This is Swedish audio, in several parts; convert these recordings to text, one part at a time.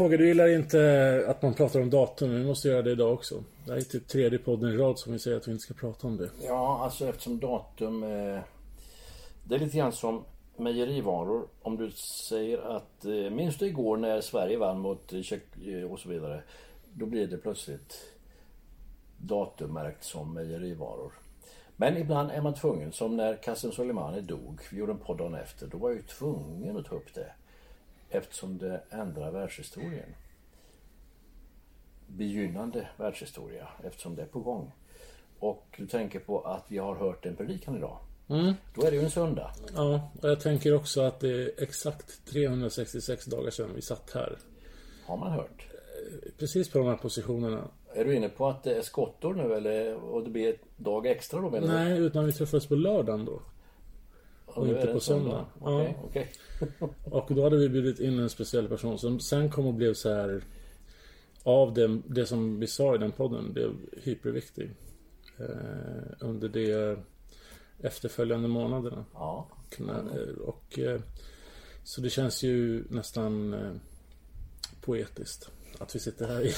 Kåge, du gillar inte att man pratar om datum, vi måste göra det idag också. Det här är typ tredje podden i rad som vi säger att vi inte ska prata om det. Ja, alltså eftersom datum... Eh, det är lite grann som mejerivaror. Om du säger att... Eh, minns du igår när Sverige vann mot Tjeck eh, och så vidare? Då blir det plötsligt datummärkt som mejerivaror. Men ibland är man tvungen, som när Kassim Soleimani dog. Vi gjorde en podd dagen efter. Då var jag ju tvungen att ta upp det. Eftersom det ändrar världshistorien. Begynnande världshistoria, eftersom det är på gång. Och du tänker på att vi har hört en predikan idag. Då är det ju en söndag. Ja, och jag tänker också att det är exakt 366 dagar sedan vi satt här. Har man hört? Precis på de här positionerna. Är du inne på att det är skottår nu eller och det blir ett dag extra då menar du? Nej, utan vi träffades på lördagen då. Och inte på söndag. Okej, Ja. okej. Och då hade vi bjudit in en speciell person som sen kom och blev så här av det, det som vi sa i den podden blev hyperviktig. Eh, under de efterföljande månaderna. Ja. Kunna- eh, Och, eh, så det känns ju nästan eh, poetiskt att vi sitter här igen.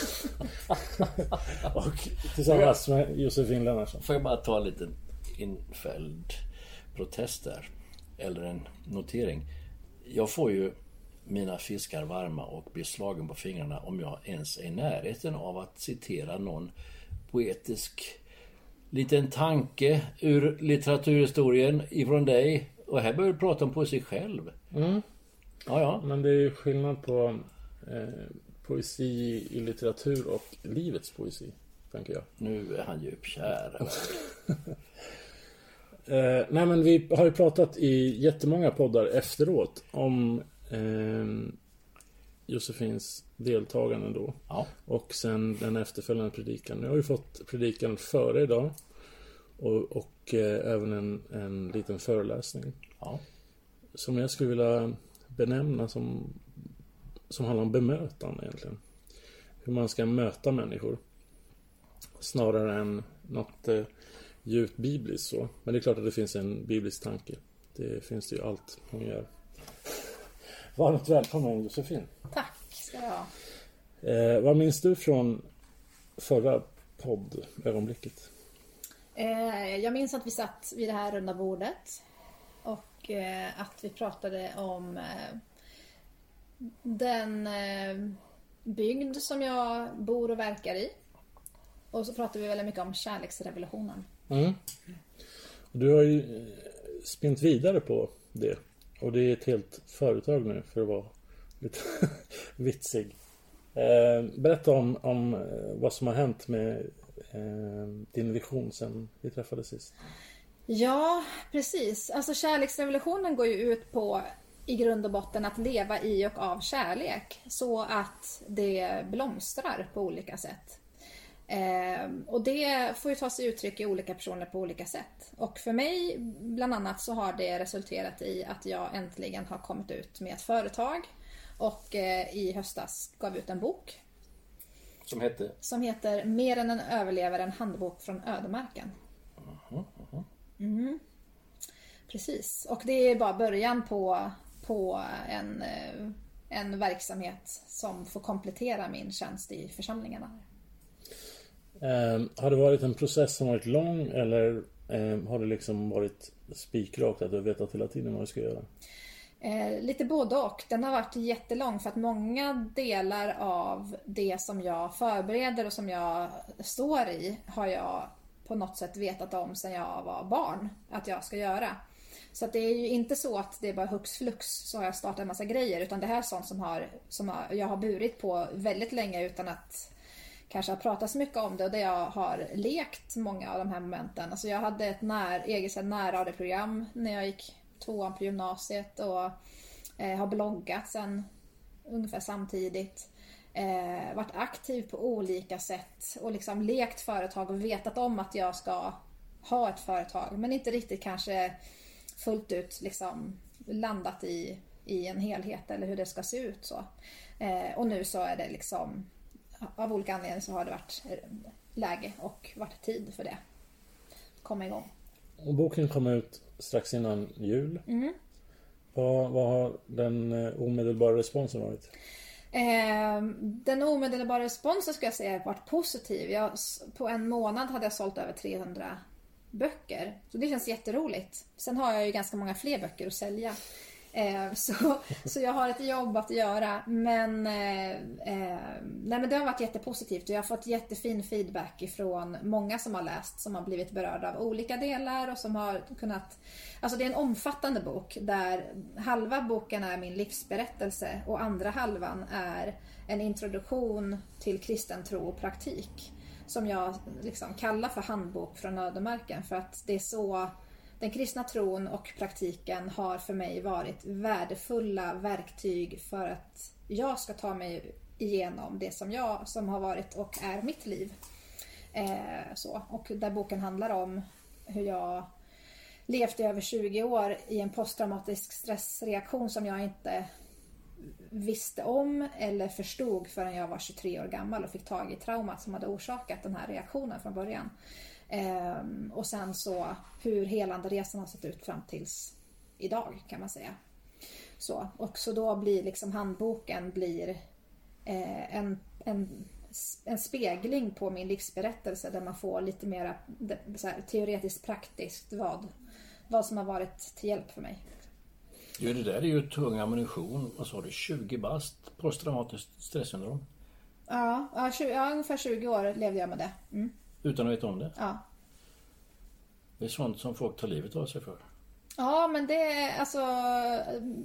och tillsammans med Josefin Lennartsson. Får jag bara ta en liten infälld protest där. Eller en notering. Jag får ju mina fiskar varma och blir slagen på fingrarna om jag ens är i närheten av att citera någon poetisk liten tanke ur litteraturhistorien ifrån dig. Och här börjar du prata om poesi själv. Ja, ja. Men det är ju skillnad på eh, poesi i litteratur och livets poesi, tänker jag. Nu är han djupkär. Eh, nej men vi har ju pratat i jättemånga poddar efteråt om eh, Josefins deltagande då. Ja. Och sen den efterföljande predikan. Nu har vi fått predikan före idag. Och, och eh, även en, en liten föreläsning. Ja. Som jag skulle vilja benämna som, som handlar om bemötande egentligen. Hur man ska möta människor. Snarare än något eh, djupt bibliskt så. Men det är klart att det finns en biblisk tanke. Det finns det ju allt hon gör. Varmt välkommen Josefin. Tack ska jag ha. Eh, vad minns du från förra poddögonblicket? Eh, jag minns att vi satt vid det här runda bordet och eh, att vi pratade om eh, den eh, bygd som jag bor och verkar i. Och så pratade vi väldigt mycket om kärleksrevolutionen. Mm. Och Du har ju eh, spint vidare på det. Och det är ett helt företag nu för att vara lite vitsig. Eh, berätta om, om eh, vad som har hänt med eh, din vision sen vi träffades sist. Ja, precis. Alltså kärleksrevolutionen går ju ut på i grund och botten att leva i och av kärlek så att det blomstrar på olika sätt. Ehm, och det får ju ta sig uttryck i olika personer på olika sätt. Och för mig bland annat så har det resulterat i att jag äntligen har kommit ut med ett företag och eh, i höstas gav ut en bok Som hette? som heter Mer än en överlevare, en handbok från ödemarken. Mm. Precis, och det är bara början på, på en, eh, en verksamhet som får komplettera min tjänst i församlingarna. Eh, har det varit en process som varit lång eller eh, har det liksom varit spikrakt att du vetat hela tiden vad du ska göra? Eh, lite både och. Den har varit jättelång för att många delar av det som jag förbereder och som jag står i har jag på något sätt vetat om sedan jag var barn att jag ska göra. Så att det är ju inte så att det är bara hux flux så har jag startat en massa grejer utan det här är sånt som, har, som jag har burit på väldigt länge utan att kanske har pratat så mycket om det och där jag har lekt många av de här momenten. Alltså jag hade ett när, eget närradioprogram när jag gick tvåan på gymnasiet och eh, har bloggat sen ungefär samtidigt. Eh, varit aktiv på olika sätt och liksom lekt företag och vetat om att jag ska ha ett företag men inte riktigt kanske fullt ut liksom landat i, i en helhet eller hur det ska se ut. så. Eh, och nu så är det liksom av olika anledningar så har det varit läge och varit tid för det. Komma igång. Och boken kom ut strax innan jul. Mm. Vad, vad har den eh, omedelbara responsen varit? Eh, den omedelbara responsen ska jag säga har varit positiv. Jag, på en månad hade jag sålt över 300 böcker. Så det känns jätteroligt. Sen har jag ju ganska många fler böcker att sälja. Eh, så, så jag har ett jobb att göra. Men, eh, eh, nej, men det har varit jättepositivt och jag har fått jättefin feedback ifrån många som har läst som har blivit berörda av olika delar och som har kunnat... Alltså det är en omfattande bok där halva boken är min livsberättelse och andra halvan är en introduktion till kristen tro och praktik. Som jag liksom kallar för handbok från ödemarken för att det är så den kristna tron och praktiken har för mig varit värdefulla verktyg för att jag ska ta mig igenom det som jag som har varit och är mitt liv. Eh, så. Och där boken handlar om hur jag levt i över 20 år i en posttraumatisk stressreaktion som jag inte visste om eller förstod förrän jag var 23 år gammal och fick tag i traumat som hade orsakat den här reaktionen från början. Ehm, och sen så hur helande resan har sett ut fram tills idag kan man säga. Så, och så då blir liksom handboken blir eh, en, en, en spegling på min livsberättelse där man får lite mer teoretiskt praktiskt vad, vad som har varit till hjälp för mig. Jo, det där är ju tung ammunition. Vad sa du? 20 bast posttraumatiskt stressyndrom? Ja, ja, 20, ja, ungefär 20 år levde jag med det. Mm. Utan att veta om det? Ja. Det är sånt som folk tar livet av sig för. Ja, men det är alltså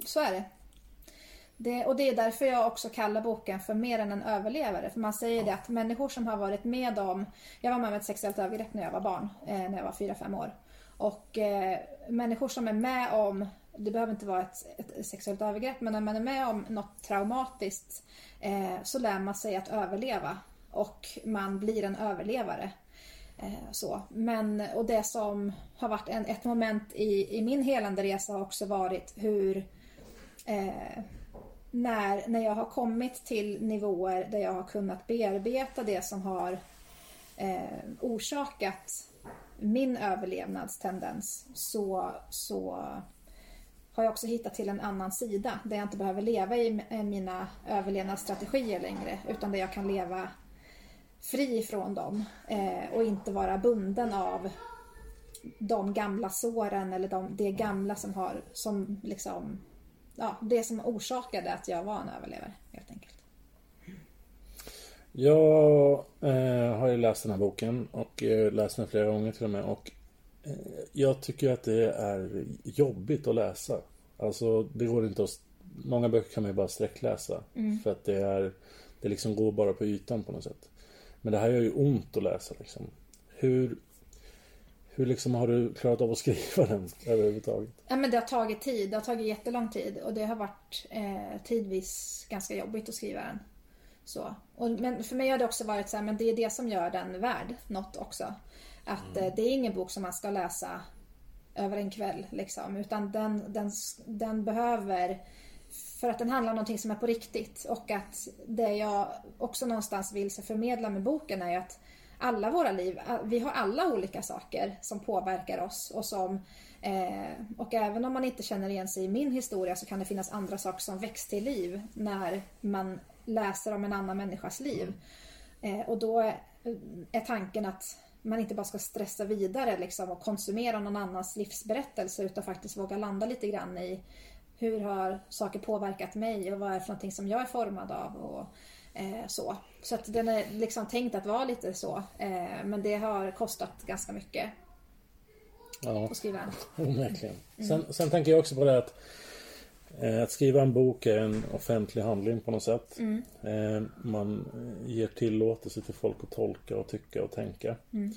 så är det. det. Och det är därför jag också kallar boken för mer än en överlevare. För man säger ja. det att människor som har varit med om... Jag var med om ett sexuellt övergrepp när jag var barn, eh, när jag var 4-5 år. Och eh, människor som är med om, det behöver inte vara ett, ett, sexuellt övergrepp, men när man är med om något traumatiskt eh, så lär man sig att överleva. Och man blir en överlevare. Eh, så. Men, och det som har varit en, ett moment i, i min helande resa har också varit hur eh, när, när jag har kommit till nivåer där jag har kunnat bearbeta det som har eh, orsakat min överlevnadstendens så, så har jag också hittat till en annan sida där jag inte behöver leva i mina överlevnadsstrategier längre utan där jag kan leva fri från dem eh, och inte vara bunden av de gamla såren eller de, det gamla som har som liksom ja, det som orsakade att jag var en överlevare helt enkelt. Jag eh, har ju läst den här boken och eh, läst den flera gånger till och med och eh, jag tycker att det är jobbigt att läsa. Alltså det går inte att Många böcker kan man ju bara sträckläsa mm. för att det är Det liksom går bara på ytan på något sätt. Men det här gör ju ont att läsa liksom. Hur, hur liksom har du klarat av att skriva den överhuvudtaget? Ja, men det har tagit tid. Det har tagit jättelång tid och det har varit eh, tidvis ganska jobbigt att skriva den. Så. Och, men för mig har det också varit så här, men det är det som gör den värd något också. Att mm. eh, det är ingen bok som man ska läsa över en kväll liksom. Utan den, den, den behöver för att den handlar om någonting som är på riktigt och att det jag också någonstans vill förmedla med boken är att, alla våra liv, vi har alla olika saker som påverkar oss och som eh, och även om man inte känner igen sig i min historia så kan det finnas andra saker som väcks till liv när man läser om en annan människas liv. Eh, och då är tanken att man inte bara ska stressa vidare liksom, och konsumera någon annans livsberättelse utan faktiskt våga landa lite grann i hur har saker påverkat mig och vad är för någonting som jag är formad av och eh, så. Så att den är liksom tänkt att vara lite så. Eh, men det har kostat ganska mycket. Ja, att skriva onekligen. Mm. Sen, sen tänker jag också på det att eh, att skriva en bok är en offentlig handling på något sätt. Mm. Eh, man ger tillåtelse till folk att tolka och tycka och tänka. Mm.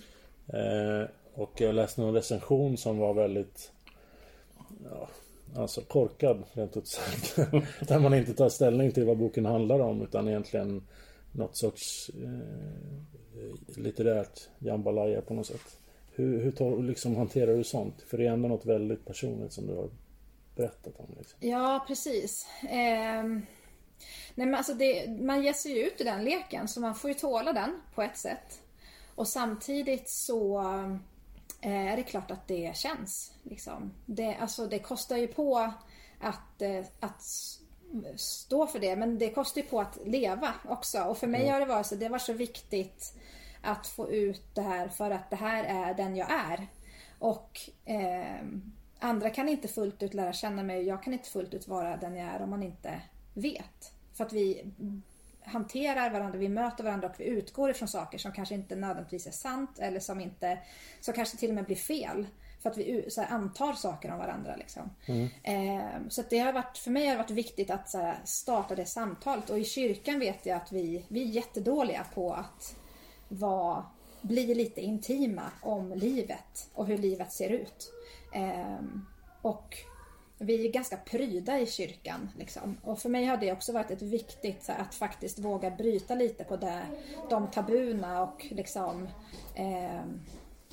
Eh, och jag läste någon recension som var väldigt ja, Alltså korkad rent ut sagt. Där man inte tar ställning till vad boken handlar om utan egentligen något sorts eh, litterärt jambalaya på något sätt. Hur, hur tar, liksom, hanterar du sånt? För det är ändå något väldigt personligt som du har berättat om. Liksom. Ja, precis. Eh, nej, men alltså det, man ger sig ju ut i den leken så man får ju tåla den på ett sätt. Och samtidigt så är det klart att det känns. Liksom. Det, alltså, det kostar ju på att, eh, att stå för det men det kostar ju på att leva också. Och för mig har det varit så, det var så viktigt att få ut det här för att det här är den jag är. Och eh, andra kan inte fullt ut lära känna mig och jag kan inte fullt ut vara den jag är om man inte vet. För att vi hanterar varandra, vi möter varandra och vi utgår ifrån saker som kanske inte nödvändigtvis är sant eller som inte, som kanske till och med blir fel. För att vi så här, antar saker om varandra. Liksom. Mm. Eh, så det har varit, för mig har det varit viktigt att så här, starta det samtalet. Och i kyrkan vet jag att vi, vi är jättedåliga på att vara, bli lite intima om livet och hur livet ser ut. Eh, och vi är ganska pryda i kyrkan. Liksom. Och för mig har det också varit ett viktigt här, att faktiskt våga bryta lite på det, de tabuna och liksom eh,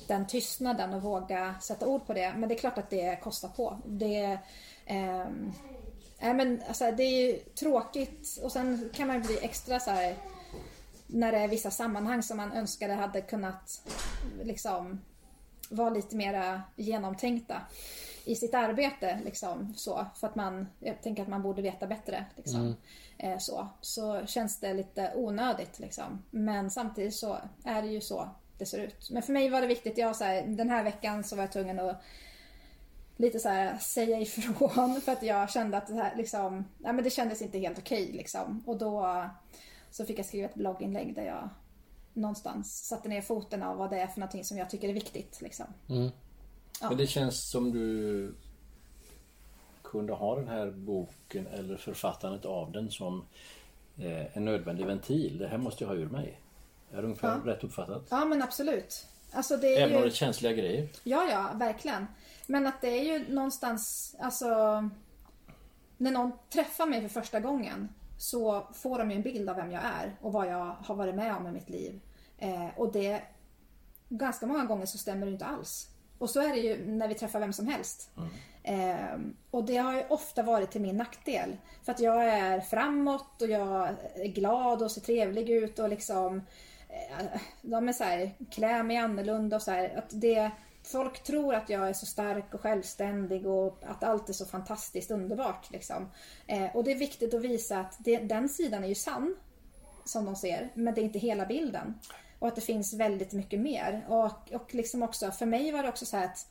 den tystnaden och våga sätta ord på det. Men det är klart att det kostar på. Det, eh, äh, men, alltså, det är tråkigt och sen kan man bli extra så här, när det är vissa sammanhang som man önskade hade kunnat liksom vara lite mera genomtänkta i sitt arbete. Liksom, så, för att man, jag tänker att man borde veta bättre. Liksom, mm. eh, så, så känns det lite onödigt. Liksom. Men samtidigt så är det ju så det ser ut. Men för mig var det viktigt. Jag, så här, den här veckan så var jag tvungen att lite så här, säga ifrån för att jag kände att det, här, liksom, ja, men det kändes inte helt okej. Liksom. Och då så fick jag skriva ett blogginlägg där jag någonstans satte ner foten av vad det är för någonting som jag tycker är viktigt. Liksom. Mm. Ja. Men det känns som du kunde ha den här boken eller författandet av den som eh, en nödvändig ventil. Det här måste jag ha ur mig. Är det ungefär ja. rätt uppfattat? Ja men absolut. Alltså det är Även om det är känsliga grejer? Ja, ja, verkligen. Men att det är ju någonstans, alltså när någon träffar mig för första gången så får de ju en bild av vem jag är och vad jag har varit med om i mitt liv. Eh, och det ganska många gånger så stämmer det inte alls. Och så är det ju när vi träffar vem som helst. Mm. Eh, och det har ju ofta varit till min nackdel. För att jag är framåt och jag är glad och ser trevlig ut och liksom eh, de är så här, klär mig annorlunda och så här, att det Folk tror att jag är så stark och självständig och att allt är så fantastiskt underbart. Liksom. Eh, och det är viktigt att visa att det, den sidan är ju sann, som de ser, men det är inte hela bilden. Och att det finns väldigt mycket mer. Och, och liksom också, för mig var det också så att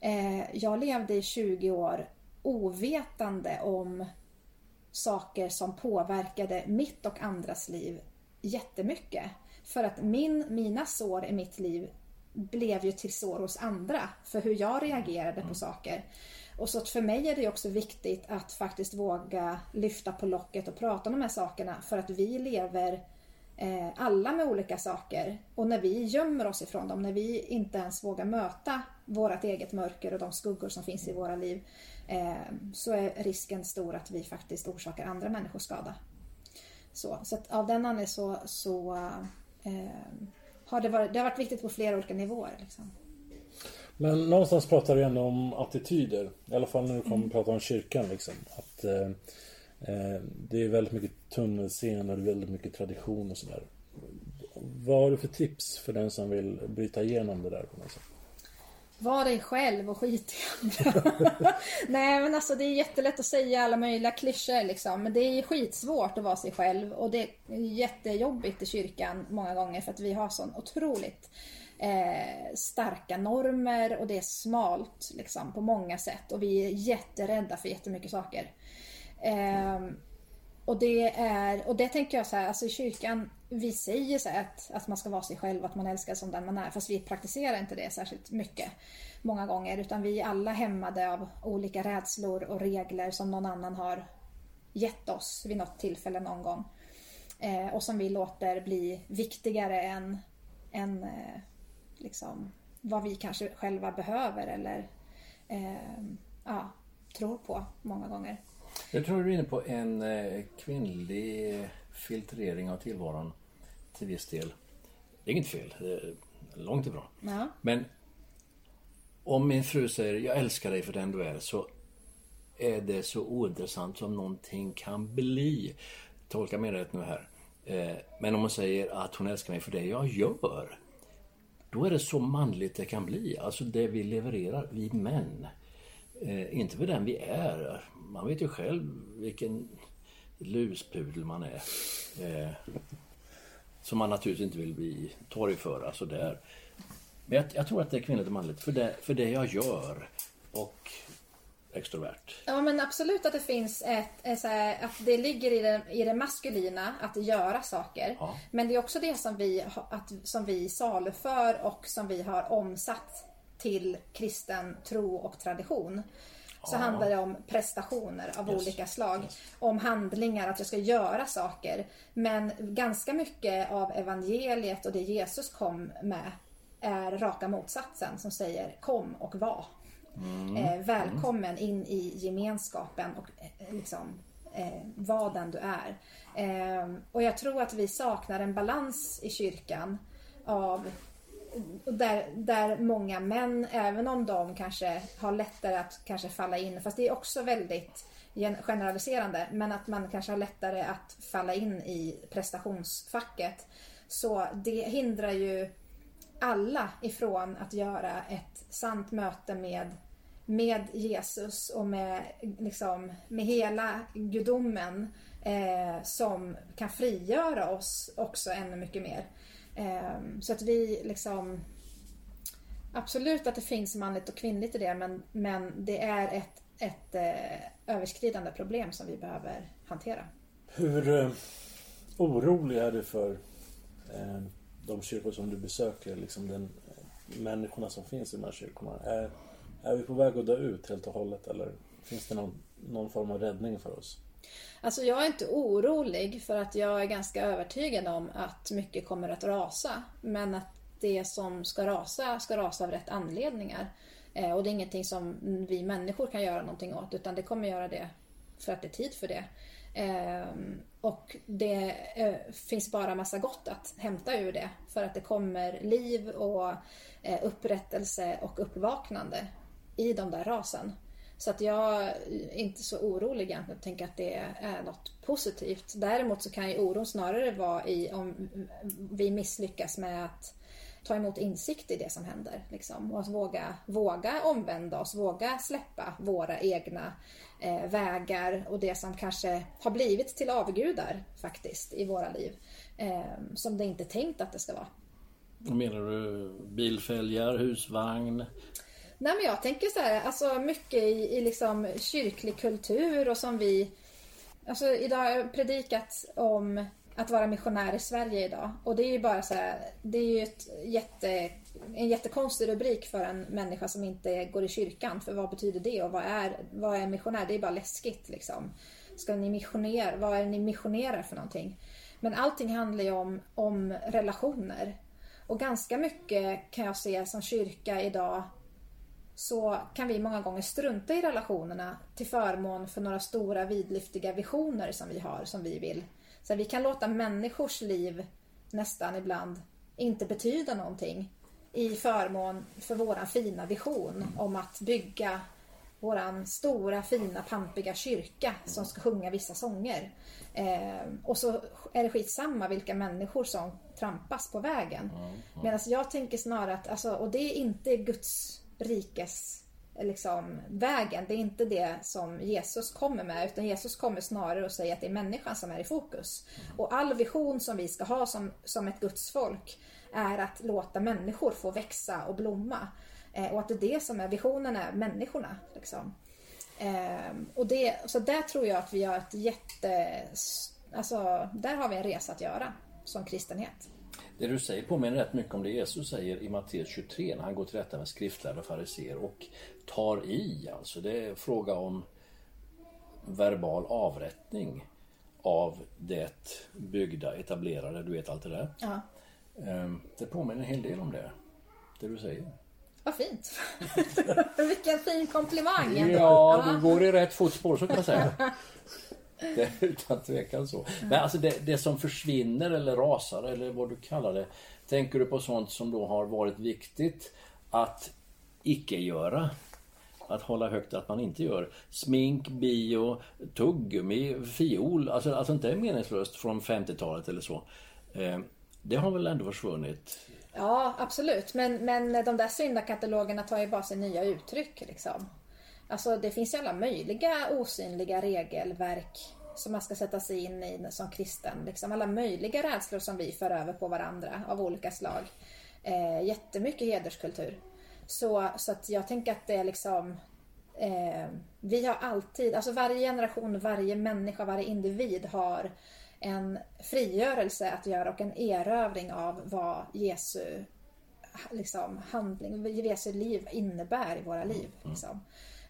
eh, jag levde i 20 år ovetande om saker som påverkade mitt och andras liv jättemycket. För att min, mina sår i mitt liv blev ju till sår hos andra för hur jag reagerade på saker. Och så för mig är det också viktigt att faktiskt våga lyfta på locket och prata om de här sakerna för att vi lever Eh, alla med olika saker. Och när vi gömmer oss ifrån dem, när vi inte ens vågar möta vårt eget mörker och de skuggor som finns i våra liv eh, så är risken stor att vi faktiskt orsakar andra människor skada. Så, så att av den anledningen så, så eh, har det, varit, det har varit viktigt på flera olika nivåer. Liksom. Men någonstans pratar du ändå om attityder. I alla fall när du kommer mm. prata om kyrkan. Liksom. Att, eh, Eh, det är väldigt mycket tunnelscener, väldigt mycket tradition och sådär. Vad har du för tips för den som vill bryta igenom det där på något sätt? Var dig själv och skit i andra. Nej men alltså det är jättelätt att säga alla möjliga klyschor liksom. Men det är skitsvårt att vara sig själv. Och det är jättejobbigt i kyrkan många gånger för att vi har sån otroligt eh, starka normer och det är smalt liksom på många sätt. Och vi är jätterädda för jättemycket saker. Eh, och det är, och det tänker jag så här, alltså i kyrkan, vi säger så att, att man ska vara sig själv, att man älskar som den man är, fast vi praktiserar inte det särskilt mycket många gånger, utan vi är alla hämmade av olika rädslor och regler som någon annan har gett oss vid något tillfälle någon gång. Eh, och som vi låter bli viktigare än, än eh, liksom, vad vi kanske själva behöver eller eh, ja, tror på många gånger. Jag tror du är inne på en eh, kvinnlig filtrering av tillvaron till viss del. Det är inget fel, är långt ifrån. Ja. Men om min fru säger jag älskar dig för den du är så är det så ointressant som någonting kan bli. Tolka mig rätt nu här. Eh, men om hon säger att hon älskar mig för det jag gör. Då är det så manligt det kan bli. Alltså det vi levererar, vi män. Eh, inte för den vi är. Man vet ju själv vilken luspudel man är. Eh, som man naturligtvis inte vill bli torgföra sådär. Men jag, jag tror att det är kvinnligt och manligt för det, för det jag gör. Och extrovert. Ja men absolut att det finns ett, ett här, att det ligger i det, i det maskulina att göra saker. Ja. Men det är också det som vi, att, som vi saluför och som vi har omsatt till kristen tro och tradition. Så handlar det om prestationer av Yes. olika slag. Om handlingar, att jag ska göra saker. Men ganska mycket av evangeliet och det Jesus kom med är raka motsatsen som säger kom och var. Eh, välkommen in i gemenskapen och eh, liksom eh, vad den du är. Eh, och jag tror att vi saknar en balans i kyrkan av där, där många män, även om de kanske har lättare att kanske falla in, fast det är också väldigt generaliserande, men att man kanske har lättare att falla in i prestationsfacket. Så det hindrar ju alla ifrån att göra ett sant möte med, med Jesus och med, liksom, med hela gudomen eh, som kan frigöra oss också ännu mycket mer. Eh, så att vi liksom Absolut att det finns manligt och kvinnligt i det men, men det är ett, ett eh, överskridande problem som vi behöver hantera. Hur eh, orolig är du för eh, de kyrkor som du besöker? Liksom den, eh, människorna som finns i de här kyrkorna. Är, är vi på väg att dö ut helt och hållet eller finns det någon, någon form av räddning för oss? Alltså jag är inte orolig för att jag är ganska övertygad om att mycket kommer att rasa. Men att det som ska rasa, ska rasa av rätt anledningar. Eh, och det är ingenting som vi människor kan göra någonting åt utan det kommer göra det för att det är tid för det. Eh, och det eh, finns bara massa gott att hämta ur det. För att det kommer liv och eh, upprättelse och uppvaknande i de där rasen. Så att jag är inte så orolig egentligen. Jag tänker att det är något positivt. Däremot så kan ju oron snarare vara i om vi misslyckas med att ta emot insikt i det som händer. Liksom. Och att våga, våga omvända oss, våga släppa våra egna eh, vägar och det som kanske har blivit till avgudar faktiskt i våra liv. Eh, som det inte är tänkt att det ska vara. Vad menar du? Bilfälgar, husvagn? Nej men jag tänker så här, alltså mycket i, i liksom kyrklig kultur och som vi... Alltså idag har jag predikat om att vara missionär i Sverige idag. Och det är ju bara så här, det är ju ett jätte, en jättekonstig rubrik för en människa som inte går i kyrkan. För vad betyder det och vad är, vad är missionär? Det är bara läskigt liksom. Ska ni missionera? Vad är det ni missionerar för någonting? Men allting handlar ju om, om relationer. Och ganska mycket kan jag se som kyrka idag så kan vi många gånger strunta i relationerna till förmån för några stora vidlyftiga visioner som vi har, som vi vill. Så vi kan låta människors liv nästan ibland inte betyda någonting i förmån för våran fina vision om att bygga våran stora, fina, pampiga kyrka som ska sjunga vissa sånger. Eh, och så är det skitsamma vilka människor som trampas på vägen. Medan jag tänker snarare att, alltså, och det är inte Guds rikes liksom, vägen. Det är inte det som Jesus kommer med utan Jesus kommer snarare att säga att det är människan som är i fokus. Och all vision som vi ska ha som, som ett Guds folk är att låta människor få växa och blomma. Eh, och att det är det som är visionen, är människorna. Liksom. Eh, och det, så där tror jag att vi har ett jätte... Alltså, där har vi en resa att göra som kristenhet. Det du säger påminner rätt mycket om det Jesus säger i Matteus 23 när han går till rätta med skriftlärda och fariseer och tar i. Alltså det är fråga om verbal avrättning av det byggda, etablerade, du vet allt det där. Ja. Ehm, Det påminner en hel del om det. Det du säger. Vad fint! Vilken fin komplimang ändå. Ja, du går i rätt fotspår så kan jag säga. Det är utan tvekan så. Men alltså det, det som försvinner eller rasar eller vad du kallar det. Tänker du på sånt som då har varit viktigt att icke göra? Att hålla högt att man inte gör. Smink, bio, tuggummi, fiol. Alltså, alltså inte är meningslöst från 50-talet eller så. Eh, det har väl ändå försvunnit? Ja, absolut. Men, men de där syndakatalogerna tar ju bara sig nya uttryck. Liksom. Alltså, det finns ju alla möjliga osynliga regelverk som man ska sätta sig in i som kristen. Liksom. Alla möjliga rädslor som vi för över på varandra av olika slag. Eh, jättemycket hederskultur. Så, så att jag tänker att det är liksom eh, vi har alltid, alltså varje generation, varje människa, varje individ har en frigörelse att göra och en erövring av vad Jesu liksom, handling, Jesu liv innebär i våra liv. Liksom.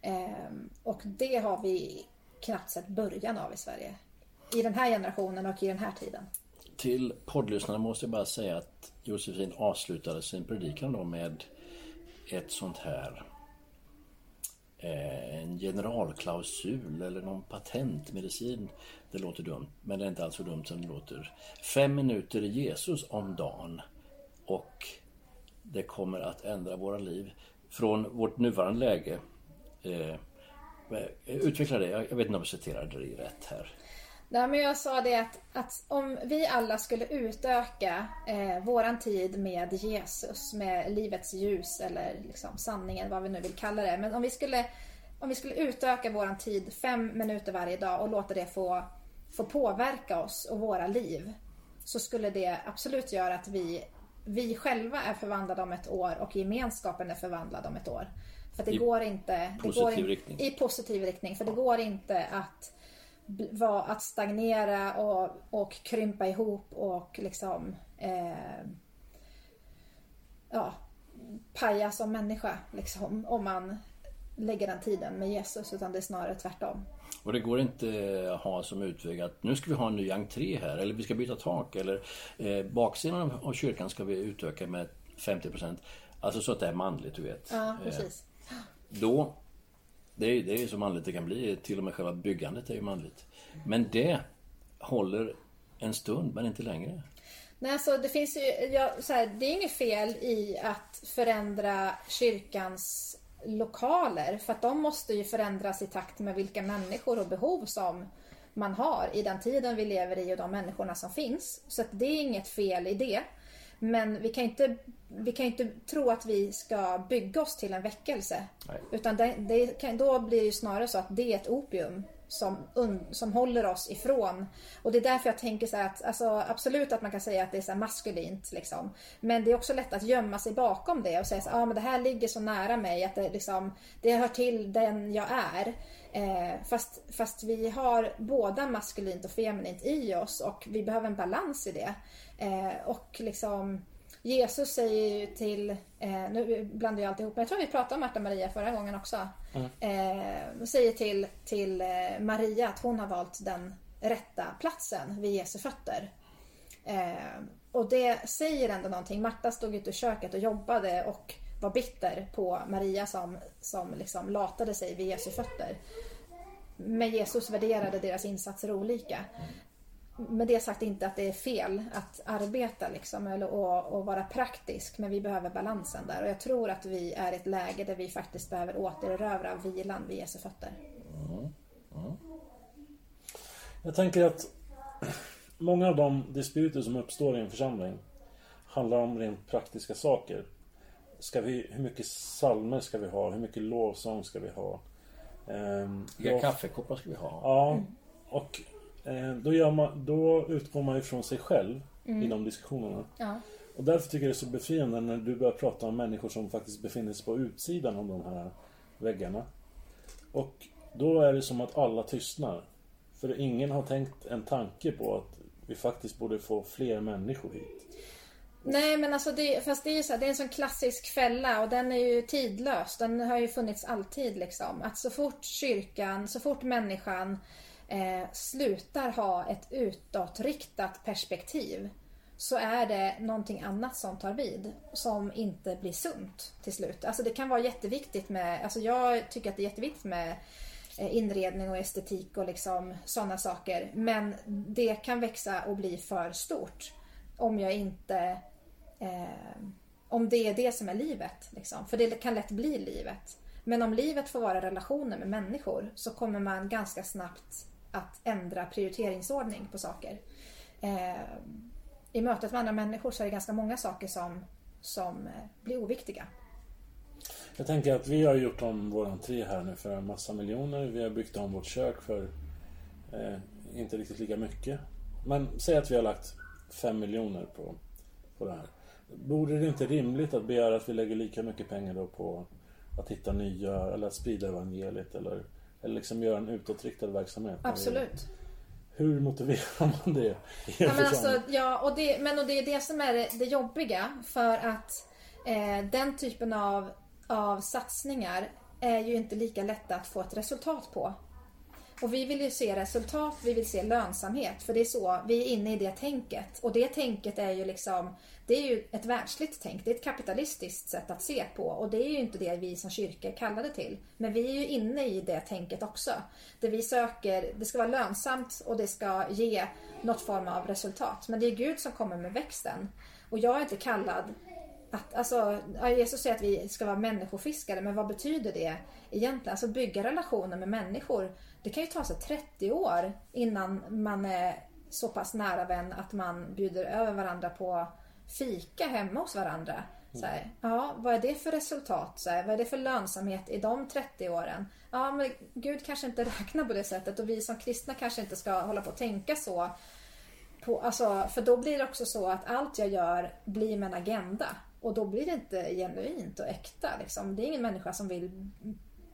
Ehm, och det har vi knappt sett början av i Sverige. I den här generationen och i den här tiden. Till poddlyssnarna måste jag bara säga att Josefin avslutade sin predikan då med ett sånt här eh, en generalklausul eller någon patentmedicin. Det låter dumt, men det är inte alls så dumt som det låter. Fem minuter Jesus om dagen och det kommer att ändra våra liv från vårt nuvarande läge. Eh, utveckla det, jag vet inte om jag citerade dig rätt här. Nej, men jag sa det att, att om vi alla skulle utöka eh, våran tid med Jesus, med livets ljus eller liksom sanningen, vad vi nu vill kalla det. Men om vi skulle, om vi skulle utöka våran tid fem minuter varje dag och låta det få, få påverka oss och våra liv. Så skulle det absolut göra att vi, vi själva är förvandlade om ett år och gemenskapen är förvandlad om ett år. För det I går inte... Det positiv går in, riktning. I positiv riktning. För det går inte att vara att stagnera och, och krympa ihop och liksom eh, ja, paja som människa liksom, om man lägger den tiden med Jesus utan det är snarare tvärtom. Och det går inte att ha som utväg att nu ska vi ha en ny entré här eller vi ska byta tak eller eh, baksidan av- av kyrkan ska vi utöka med 50%. Alltså så att det är manligt du vet. Ja, Eh, precis. Då, det är, det är ju så manligt det kan bli, till och med själva byggandet är ju manligt. Men det håller en stund men inte längre. Nej, alltså det finns ju, ja, så här, det är inget fel i att förändra kyrkans lokaler för att de måste ju förändras i takt med vilka människor och behov som man har i den tiden vi lever i och de människorna som finns. Så att det är inget fel i det. Men vi kan inte, vi kan inte tro att vi ska bygga oss till en väckelse. Nej. Utan det, det kan, då blir det snarare så att det är ett opium som, un, som håller oss ifrån. Och det är därför jag tänker så att alltså, absolut att man kan säga att det är så maskulint. Liksom. Men det är också lätt att gömma sig bakom det och säga att ah, men det här ligger så nära mig att det, liksom, det hör till den jag är. Eh, fast, fast vi har båda maskulint och feminint i oss och vi behöver en balans i det. Eh, och liksom Jesus säger ju till, eh, nu blandar jag alltihop, men jag tror vi pratade om Marta Maria förra gången också. Eh, säger till, till eh, Maria att hon har valt den rätta platsen vid Jesu fötter. Eh, och det säger ändå någonting. Marta stod ute i köket och jobbade och var bitter på Maria som, som liksom latade sig vid Jesu fötter. Men Jesus värderade deras insatser olika. Med det sagt inte att det är fel att arbeta liksom, eller och, och vara praktisk, men vi behöver balansen där. Och jag tror att vi är i ett läge där vi faktiskt behöver återerövra vilan vid Jesu fötter. Jag tänker att många av de disputer som uppstår i en församling handlar om rent praktiska saker. Ska vi, hur mycket salmer ska vi ha? Hur mycket lovsång ska vi ha? Ehm, Vilka då- kaffekoppar ska vi ha? Ja, och då, gör man, då utgår man ifrån sig själv Mm. i de diskussionerna. Ja. Och därför tycker jag det är så befriande när du börjar prata om människor som faktiskt befinner sig på utsidan av de här väggarna. Och då är det som att alla tystnar. För ingen har tänkt en tanke på att vi faktiskt borde få fler människor hit. Nej men alltså det, fast det är ju så här, det är en sån klassisk fälla och den är ju tidlös. Den har ju funnits alltid liksom. Att så fort kyrkan, så fort människan eh, slutar ha ett utåtriktat perspektiv så är det någonting annat som tar vid. Som inte blir sunt till slut. Alltså det kan vara jätteviktigt med, alltså jag tycker att det är jätteviktigt med eh, inredning och estetik och liksom sådana saker. Men det kan växa och bli för stort. Om jag inte eh, om det är det som är livet. Liksom. För det kan lätt bli livet. Men om livet får vara relationer med människor så kommer man ganska snabbt att ändra prioriteringsordning på saker. Eh, I mötet med andra människor så är det ganska många saker som, som eh, blir oviktiga. Jag tänker att vi har gjort om vår entré här nu för en massa miljoner. Vi har byggt om vårt kök för eh, inte riktigt lika mycket. Men säg att vi har lagt fem miljoner på, på det här. Borde det inte rimligt att begära att vi lägger lika mycket pengar då på att hitta nya eller att sprida evangeliet eller, eller liksom göra en utåtriktad verksamhet? Absolut. Hur motiverar man det? Ja, men, alltså, ja, och det, men och det är det som är det, det jobbiga. För att eh, den typen av, av satsningar är ju inte lika lätta att få ett resultat på. Och vi vill ju se resultat, vi vill se lönsamhet. För det är så, vi är inne i det tänket. Och det tänket är ju liksom, det är ju ett världsligt tänk. Det är ett kapitalistiskt sätt att se på. Och det är ju inte det vi som kyrka är kallade till. Men vi är ju inne i det tänket också. Det vi söker, det ska vara lönsamt och det ska ge något form av resultat. Men det är Gud som kommer med växten. Och jag är inte kallad att, alltså, Jesus säger att vi ska vara människofiskare, men vad betyder det egentligen? Alltså bygga relationer med människor. Det kan ju ta sig 30 år innan man är så pass nära vän att man bjuder över varandra på fika hemma hos varandra. Så här, ja, vad är det för resultat? Så här, vad är det för lönsamhet i de 30 åren? Ja, men Gud kanske inte räknar på det sättet och vi som kristna kanske inte ska hålla på och tänka så. På, alltså, för då blir det också så att allt jag gör blir med en agenda. Och då blir det inte genuint och äkta. Liksom. Det är ingen människa som vill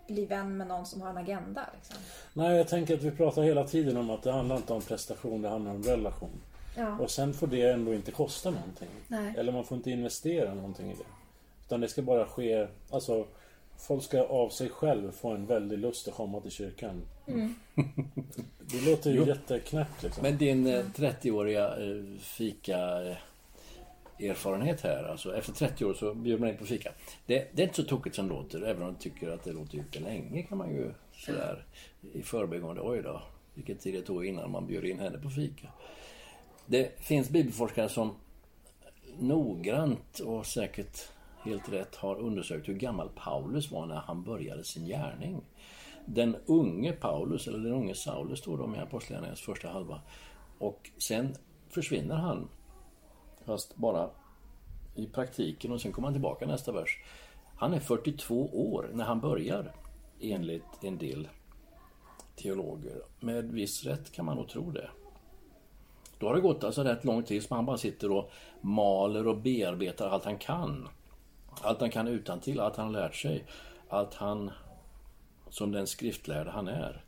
bli vän med någon som har en agenda. Liksom. Nej, jag tänker att vi pratar hela tiden om att det handlar inte om prestation, det handlar om relation. Ja. Och sen får det ändå inte kosta någonting. Nej. Eller man får inte investera någonting i det. Utan det ska bara ske, alltså Folk ska av sig själv få en väldig lust att komma till kyrkan. Mm. Det låter ju Jo. jätteknäppt liksom. Men din eh, 30-åriga eh, fika eh, erfarenhet här, alltså efter 30 år så bjuder man in på fika. Det, det är inte så tokigt som det låter, även om man tycker att det låter ute länge kan man ju sådär i förbigående, oj då, vilken tid det tog innan man bjöd in henne på fika. Det finns bibelforskare som noggrant och säkert helt rätt har undersökt hur gammal Paulus var när han började sin gärning. Den unge Paulus, eller den unge Saulus står de i Apostlagärningarnas första halva. Och sen försvinner han, fast bara i praktiken och sen kommer han tillbaka nästa vers. Han är 42 år när han börjar, enligt en del teologer. Med viss rätt kan man nog tro det. Då har det gått alltså rätt lång tid som han bara sitter och maler och bearbetar allt han kan. Allt han kan utan till, allt han har lärt sig. Allt han, som den skriftlärde han är.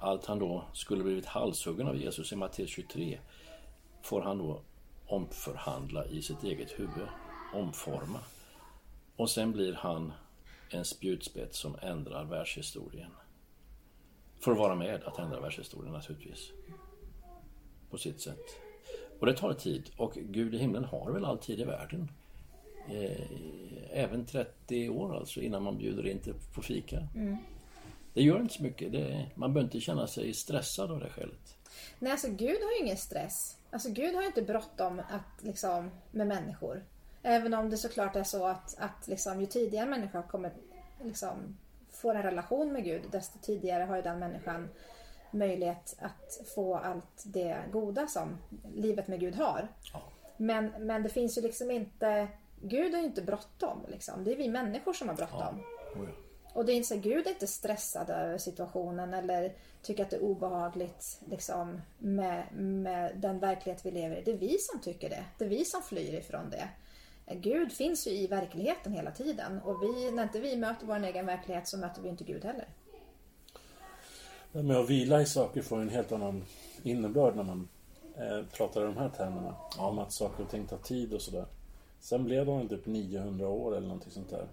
Allt han då skulle blivit halshuggen av Jesus i Matteus 23 får han då omförhandla i sitt eget huvud, omforma. Och sen blir han en spjutspets som ändrar världshistorien. För att vara med att ändra världshistorien naturligtvis. På sitt sätt. Och det tar tid. Och Gud i himlen har väl all tid i världen. Eh, även 30 år alltså innan man bjuder in till på fika. Det gör inte så mycket. Det, man behöver inte känna sig stressad av det skälet. Nej, alltså Gud har ju ingen stress. Alltså Gud har ju inte bråttom att, liksom, med människor. Även om det såklart är så att, att liksom, ju tidigare en människa kommer liksom, får en relation med Gud, desto tidigare har ju den människan möjlighet att få allt det goda som livet med Gud har. Men, men det finns ju liksom inte... Gud har ju inte bråttom. Liksom. Det är vi människor som har bråttom. Oh ja. Och det är inte så, Gud är inte stressad över situationen eller tycker att det är obehagligt liksom, med, med den verklighet vi lever i. Det är vi som tycker det. Det är vi som flyr ifrån det. Gud finns ju i verkligheten hela tiden och vi, när inte vi möter vår egen verklighet så möter vi inte Gud heller. Det med att vila i saker får en helt annan innebörd när man eh, pratar i de här termerna. Om att saker och ting tar tid och sådär. Sen blev de typ 900 år eller någonting sånt där.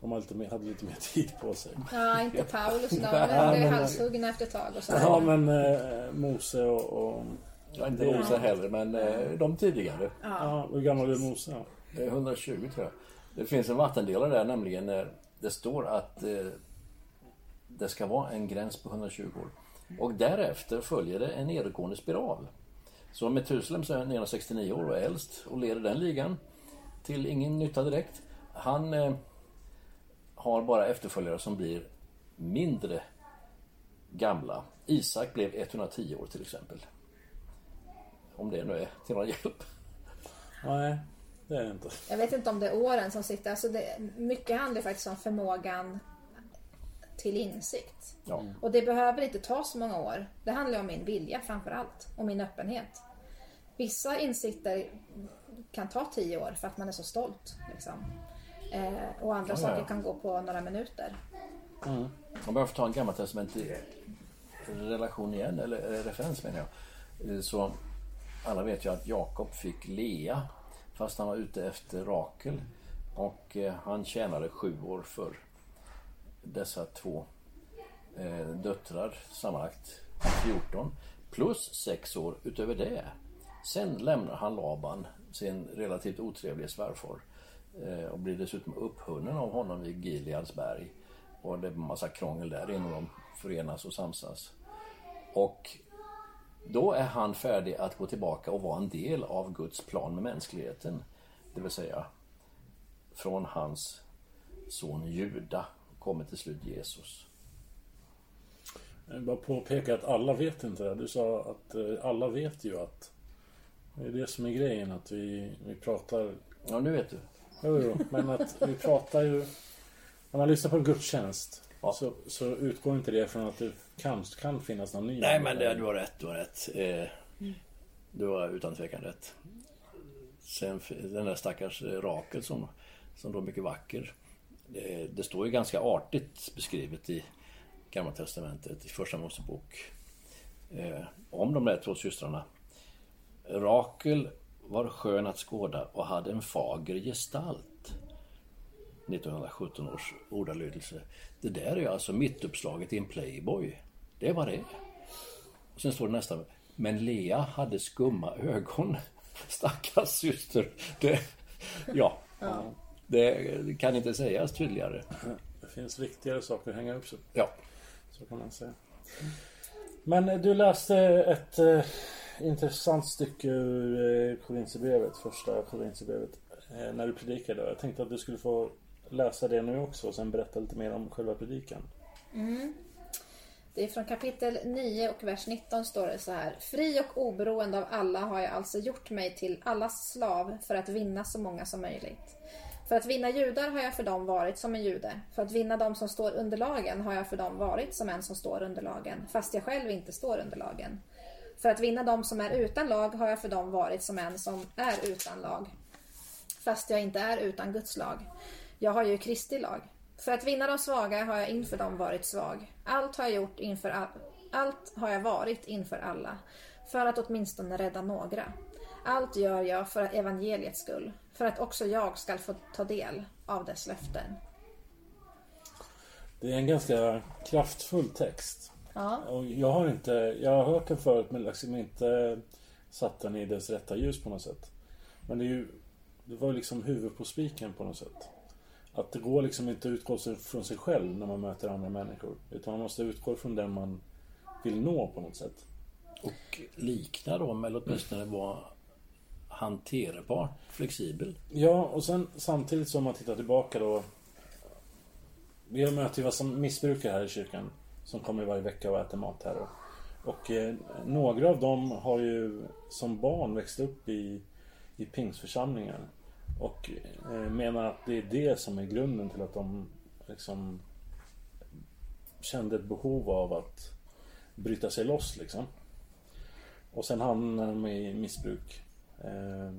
De hade lite mer, hade lite mer tid på sig. Ja, inte Paulus då. De blev halshuggna efter ett tag och så. Ja, men eh, Mose och... och Ja, inte Mose heller, men eh, de tidigare. ja, hur gammal är Mose? Ja. Det är 120 tror jag. Det finns en vattendelare där nämligen när det står att eh, det ska vara en gräns på 120 år. Och därefter följer det en nedåtgående spiral. Så Metusalem som är 969 år och äldst och leder den ligan till ingen nytta direkt. Han eh, har bara efterföljare som blir mindre gamla. Isak blev 110 år till exempel. Om det nu är till någon hjälp. Nej, det är det inte. Jag vet inte om det är åren som sitter. Alltså det, mycket handlar faktiskt om förmågan till insikt. Ja. Och det behöver inte ta så många år. Det handlar om min vilja framför allt. Och min öppenhet. Vissa insikter kan ta tio år för att man är så stolt. Liksom. Eh, och andra Ja, saker ja. kan gå på några minuter. Om jag får ta en gammaltestamentlig relation igen, eller referens menar jag. Eh, Så alla vet ju att Jakob fick Lea fast han var ute efter Rakel. Och eh, han tjänade sju år för dessa två eh, döttrar, sammanlagt 14. Plus sex år utöver det. Sen lämnar han Laban, sin relativt otrevliga svärfar. Eh, och blir dessutom upphunnen av honom vid Gileads berg. Och det är en massa krångel där innan de förenas och samsas. Och då är han färdig att gå tillbaka och vara en del av Guds plan med mänskligheten. Det vill säga från hans son Juda kommer till slut Jesus. Jag bara påpeka att alla vet inte det. Du sa att eh, alla vet ju att det är det som är grejen att vi, vi pratar Ja, nu vet du. Jo, jo, men att vi pratar ju... När man lyssnar på en gudstjänst Ja. så, så utgår inte det från att det kan, kan finnas någon ny Nej, men det, du har rätt. Du har rätt. Eh, du har utan tvekan rätt. Sen den där stackars eh, Rakel som, som då är mycket vacker. Det, det står ju ganska artigt beskrivet i Gamla Testamentet, i Första Mosebok. Eh, om de där två systrarna. Rakel var skön att skåda och hade en fager gestalt. 1917 års ordalydelse. Det där är ju alltså mittuppslaget i en Playboy. Det var det. Och sen står det nästa. Men Lea hade skumma ögon. Stackars syster. Det, ja. Det kan inte sägas tydligare. Det finns viktigare saker att hänga upp sig. Ja. Så kan man säga. Men eh, du läste ett eh, intressant stycke ur eh, Korintierbrevet, första Korintierbrevet, eh, när du predikade. Jag tänkte att du skulle få läsa det nu också och sen berätta lite mer om själva predikan. Mm. Det är från kapitel 9 och vers 19 står det så här. Fri och oberoende av alla har jag alltså gjort mig till allas slav för att vinna så många som möjligt. För att vinna judar har jag för dem varit som en jude. För att vinna dem som står under lagen har jag för dem varit som en som står under lagen, fast jag själv inte står under lagen. För att vinna dem som är utan lag har jag för dem varit som en som är utan lag, fast jag inte är utan Guds lag. Jag har ju Kristi lag. För att vinna de svaga har jag inför dem varit svag. Allt har jag gjort inför all... Allt har jag varit inför alla. För att åtminstone rädda några. Allt gör jag för evangeliets skull. För att också jag ska få ta del av dess löften. Det är en ganska kraftfull text. Ja. Och jag har inte, jag har hört den förut men liksom inte satt den i dess rätta ljus på något sätt. Men det är ju, det var ju liksom huvudet på spiken på något sätt. Att det går liksom inte att utgå sig från sig själv när man möter andra människor. Utan man måste utgå från den man vill nå på något sätt. Och likna dem, eller åtminstone vara hanterbar, flexibel. Ja, och sen samtidigt som man tittar tillbaka då. Vi möter ju vad som missbrukare här i kyrkan. Som kommer varje vecka och äter mat här. Och, och eh, några av dem har ju som barn växt upp i, i pingsförsamlingar. Och eh, menar att det är det som är grunden till att de liksom kände ett behov av att bryta sig loss liksom. Och sen hamnar de i missbruk eh,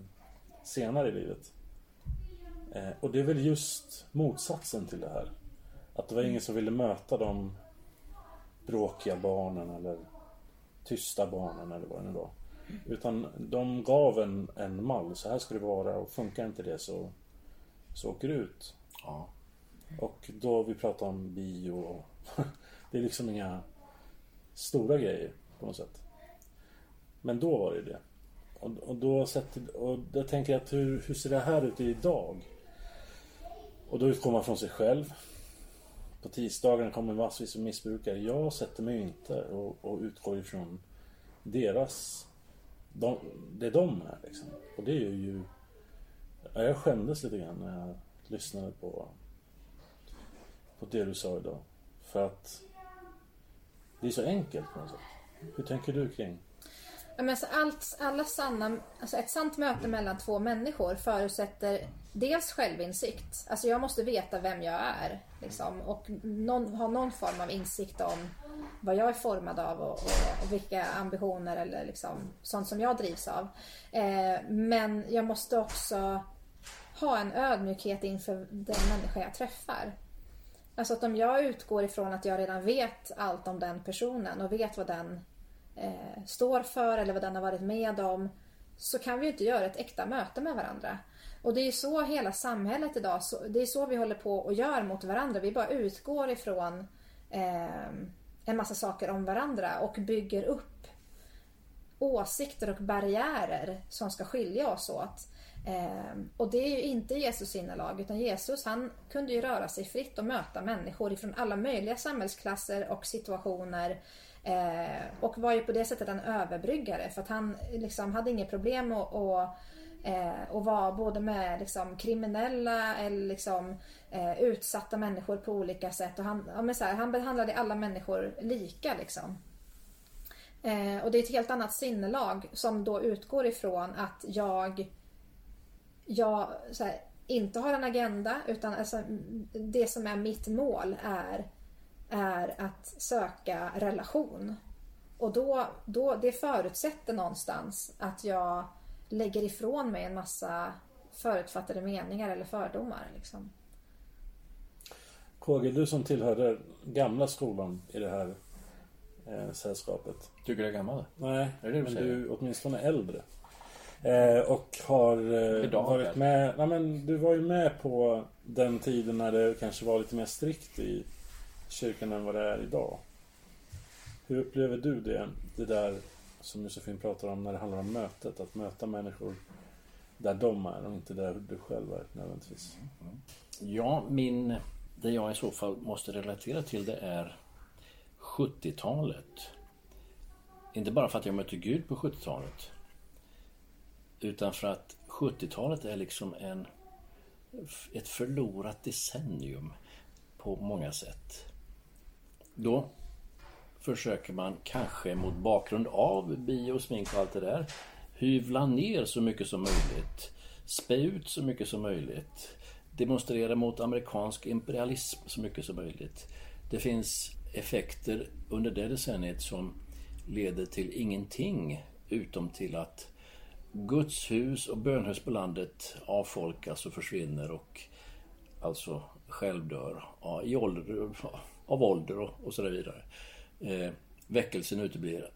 senare i livet. Eh, och det är väl just motsatsen till det här. Att det var ingen som ville möta dem bråkiga barnen eller tysta barnen eller vad det nu var. Utan de gav en, en mall. Så här ska det vara och funkar inte det så, så åker det ut. Ja. Och då vi pratar om bio och Det är liksom inga stora grejer på något sätt. Men då var det det. Och, och då sätter, och jag tänker att hur, hur ser det här ut idag? Och då utgår man från sig själv. På tisdagen kommer massvis av missbrukare. Jag sätter mig inte och, och utgår ifrån deras... De, det de är liksom. Och det är ju... Jag skämdes lite grann när jag lyssnade på, på det du sa idag. För att det är så enkelt på något sätt. Hur tänker du kring? Ja, men alltså allt, alla sanna, alltså ett sant möte mellan två människor förutsätter dels självinsikt. Alltså jag måste veta vem jag är. Liksom, och någon, ha någon form av insikt om vad jag är formad av och, och, och vilka ambitioner eller liksom, sånt som jag drivs av. Eh, men jag måste också ha en ödmjukhet inför den människa jag träffar. Alltså att om jag utgår ifrån att jag redan vet allt om den personen och vet vad den eh, står för eller vad den har varit med om så kan vi ju inte göra ett äkta möte med varandra. Och det är så hela samhället idag, så, det är så vi håller på och gör mot varandra. Vi bara utgår ifrån eh, en massa saker om varandra och bygger upp åsikter och barriärer som ska skilja oss åt. Eh, och det är ju inte Jesus sinnelag utan Jesus han kunde ju röra sig fritt och möta människor ifrån alla möjliga samhällsklasser och situationer. Eh, och var ju på det sättet en överbryggare för att han liksom hade inget problem att att eh, och vara både med liksom, kriminella eller liksom, eh, utsatta människor på olika sätt. Och han, ja, men så här, han behandlade alla människor lika. Liksom. Eh, och det är ett helt annat sinnelag som då utgår ifrån att jag jag här, inte har en agenda utan alltså, det som är mitt mål är, är att söka relation. Och då, då, det förutsätter någonstans att jag lägger ifrån mig en massa förutfattade meningar eller fördomar. Liksom. KG, du som tillhörde gamla skolan i det här eh, sällskapet. Tycker du är gammal? Nej, är det du men du är åtminstone äldre. Eh, och har eh, Idag, varit eller? med. Nej, men du var ju med på den tiden när det kanske var lite mer strikt i kyrkan än vad det är idag. Hur upplever du det? Det där som Josefin pratar om när det handlar om mötet. Att möta människor där de är och inte där du själv är nödvändigtvis. Mm. Ja, min, det jag i så fall måste relatera till det är 70-talet. Inte bara för att jag mötte Gud på 70-talet. Utan för att 70-talet är liksom en, ett förlorat decennium på många sätt. Då försöker man kanske mot bakgrund av bio, smink och allt det där hyvla ner så mycket som möjligt. Spä ut så mycket som möjligt. Demonstrera mot amerikansk imperialism så mycket som möjligt. Det finns effekter under det decenniet som leder till ingenting utom till att Guds hus och bönhus på landet avfolkas och försvinner och alltså självdör ja, i ålder, av ålder och, och så vidare. Eh, väckelsen uteblir.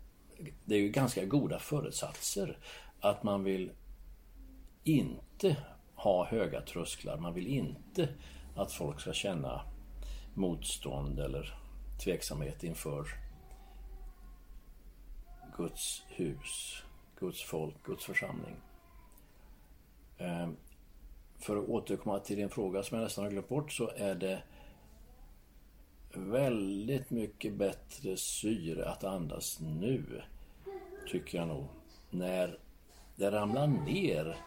Det är ju ganska goda föresatser att man vill inte ha höga trösklar. Man vill inte att folk ska känna motstånd eller tveksamhet inför Guds hus, Guds folk, Guds församling. Eh, för att återkomma till din fråga som jag nästan har glömt bort så är det väldigt mycket bättre syre att andas nu, tycker jag nog, när det ramlar ner